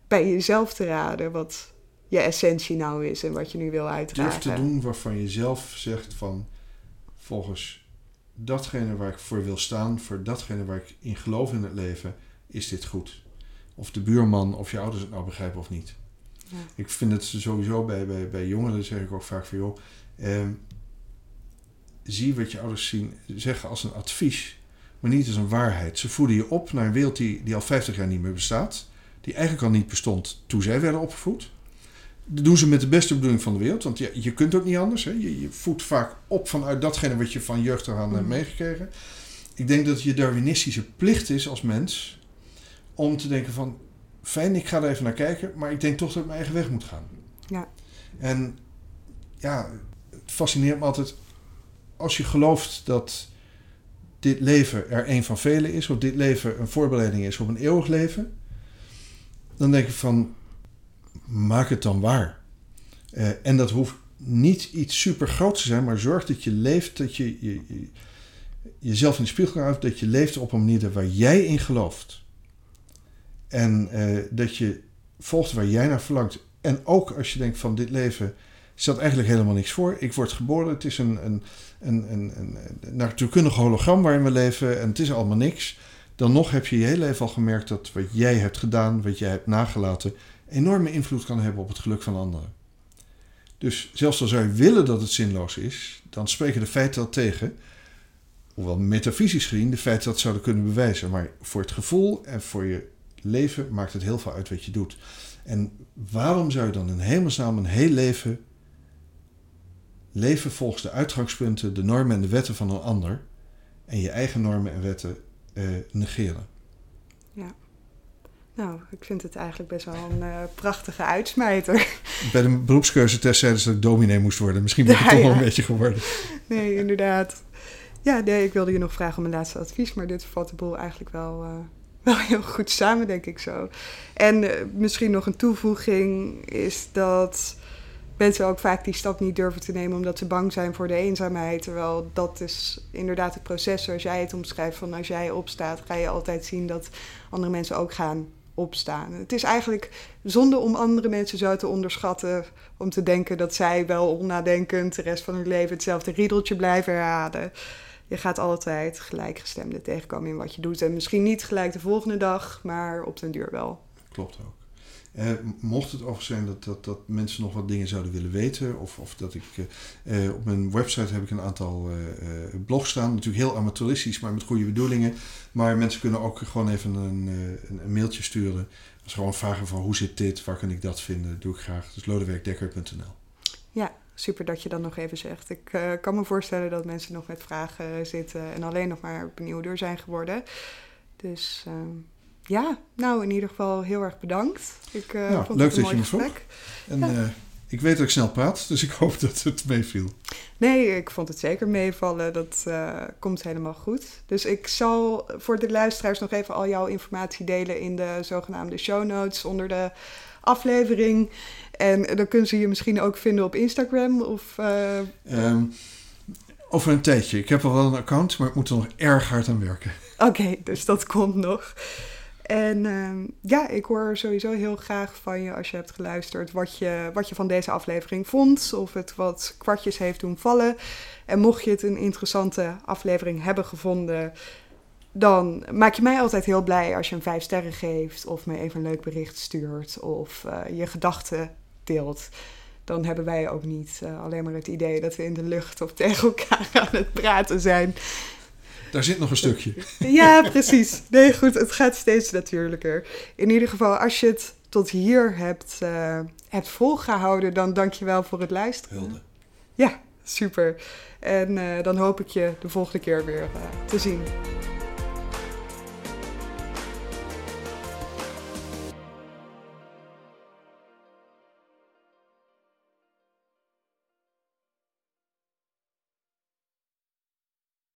B: bij jezelf te raden wat je essentie nou is en wat je nu wil uitdragen.
A: Durf te doen waarvan je zelf zegt van, volgens datgene waar ik voor wil staan, voor datgene waar ik in geloof in het leven, is dit goed. Of de buurman of je ouders het nou begrijpen of niet.
B: Ja.
A: Ik vind het sowieso bij, bij, bij jongeren, zeg ik ook vaak van joh, ehm, zie wat je ouders zien, zeggen als een advies, maar niet als een waarheid. Ze voeden je op naar een wereld die, die al 50 jaar niet meer bestaat, die eigenlijk al niet bestond toen zij werden opgevoed. Dat doen ze met de beste bedoeling van de wereld, want je, je kunt ook niet anders. Hè? Je, je voedt vaak op vanuit datgene wat je van jeugd aan hebt
B: Mhm.
A: meegekregen. Ik denk dat je Darwinistische plicht is als mens om te denken van, fijn, ik ga er even naar kijken, maar ik denk toch dat ik mijn eigen weg moet gaan.
B: Ja.
A: En ja, het fascineert me altijd als je gelooft dat dit leven er een van velen is, of dit leven een voorbereiding is op een eeuwig leven, dan denk ik van, maak het dan waar. Eh, en dat hoeft niet iets super groots te zijn, maar zorg dat je leeft, dat je, je, je- jezelf in de spiegel houdt, dat je leeft op een manier waar jij in gelooft. En eh, dat je volgt waar jij naar verlangt. En ook als je denkt van dit leven stelt eigenlijk helemaal niks voor. Ik word geboren, het is een, een, een, een, een, natuurkundig hologram waarin we leven en het is allemaal niks. Dan nog heb je je hele leven al gemerkt dat wat jij hebt gedaan, wat jij hebt nagelaten, enorme invloed kan hebben op het geluk van anderen. Dus zelfs al zou je willen dat het zinloos is, dan spreken de feiten dat tegen. Hoewel metafysisch gezien de feiten dat zouden kunnen bewijzen. Maar voor het gevoel en voor je leven maakt het heel veel uit wat je doet. En waarom zou je dan in hemelsnaam een heel leven leven volgens de uitgangspunten, de normen en de wetten van een ander en je eigen normen en wetten eh, negeren?
B: Nou, ik vind het eigenlijk best wel een eh, prachtige uitsmijter.
A: Bij de beroepskeuzetest zeiden ze dat ik dominee moest worden. Misschien ben ik
B: Ja,
A: toch wel
B: ja.
A: een beetje geworden.
B: Nee, inderdaad. Ja, nee, ik wilde je nog vragen om een laatste advies, maar dit vat de boel eigenlijk wel, eh, wel heel goed samen, denk ik zo. En eh, misschien nog een toevoeging is dat mensen ook vaak die stap niet durven te nemen omdat ze bang zijn voor de eenzaamheid. Terwijl dat is inderdaad het proces zoals jij het omschrijft. Van als jij opstaat, ga je altijd zien dat andere mensen ook gaan opstaan. Het is eigenlijk zonde om andere mensen zo te onderschatten. Om te denken dat zij wel onnadenkend de rest van hun leven hetzelfde riedeltje blijven herhalen. Je gaat altijd gelijkgestemden tegenkomen in wat je doet. En misschien niet gelijk de volgende dag, maar op den duur wel.
A: Klopt ook. Eh, mocht het over zijn dat, dat, dat mensen nog wat dingen zouden willen weten, of, of dat ik eh, eh, op mijn website heb ik een aantal eh, eh, blogs staan, natuurlijk heel amateuristisch, maar met goede bedoelingen. Maar mensen kunnen ook gewoon even een, eh, een, een mailtje sturen. Als gewoon vragen van hoe zit dit, waar kan ik dat vinden, doe ik graag. Dus lodewijkdekker.nl.
B: Super dat je dat nog even zegt. Ik eh, kan me voorstellen dat mensen nog met vragen zitten en alleen nog maar benieuwder zijn geworden. Dus ehm, ja, nou in ieder geval heel erg bedankt. Ik eh,
A: Nou,
B: vond
A: leuk
B: het een
A: dat je
B: mooi
A: me vroeg. En
B: Ja.
A: eh, ik weet dat ik snel praat, dus ik hoop dat het meeviel.
B: Nee, ik vond het zeker meevallen. Dat komt helemaal goed. Dus ik zal voor de luisteraars nog even al jouw informatie delen in de zogenaamde show notes onder de aflevering. En dan kunnen ze je misschien ook vinden op Instagram of... eh,
A: Ehm, over een tijdje. Ik heb al wel een account, maar ik moet er nog erg hard aan werken.
B: Oké, dus dat komt nog. En ehm, ja, ik hoor sowieso heel graag van je als je hebt geluisterd wat je, wat je van deze aflevering vond. Of het wat kwartjes heeft doen vallen. En mocht je het een interessante aflevering hebben gevonden, dan maak je mij altijd heel blij als je een vijf sterren geeft. Of me even een leuk bericht stuurt. Of eh, je gedachten deelt. Dan hebben wij ook niet eh, alleen maar het idee dat we in de lucht of tegen elkaar aan het praten zijn.
A: Daar zit nog een stukje.
B: Ja, precies. Nee, goed, het gaat steeds natuurlijker. In ieder geval, als je het tot hier hebt, eh, hebt volgehouden, dan dank je wel voor het luisteren.
A: Hulde.
B: Ja, super. En dan hoop ik je de volgende keer weer te zien.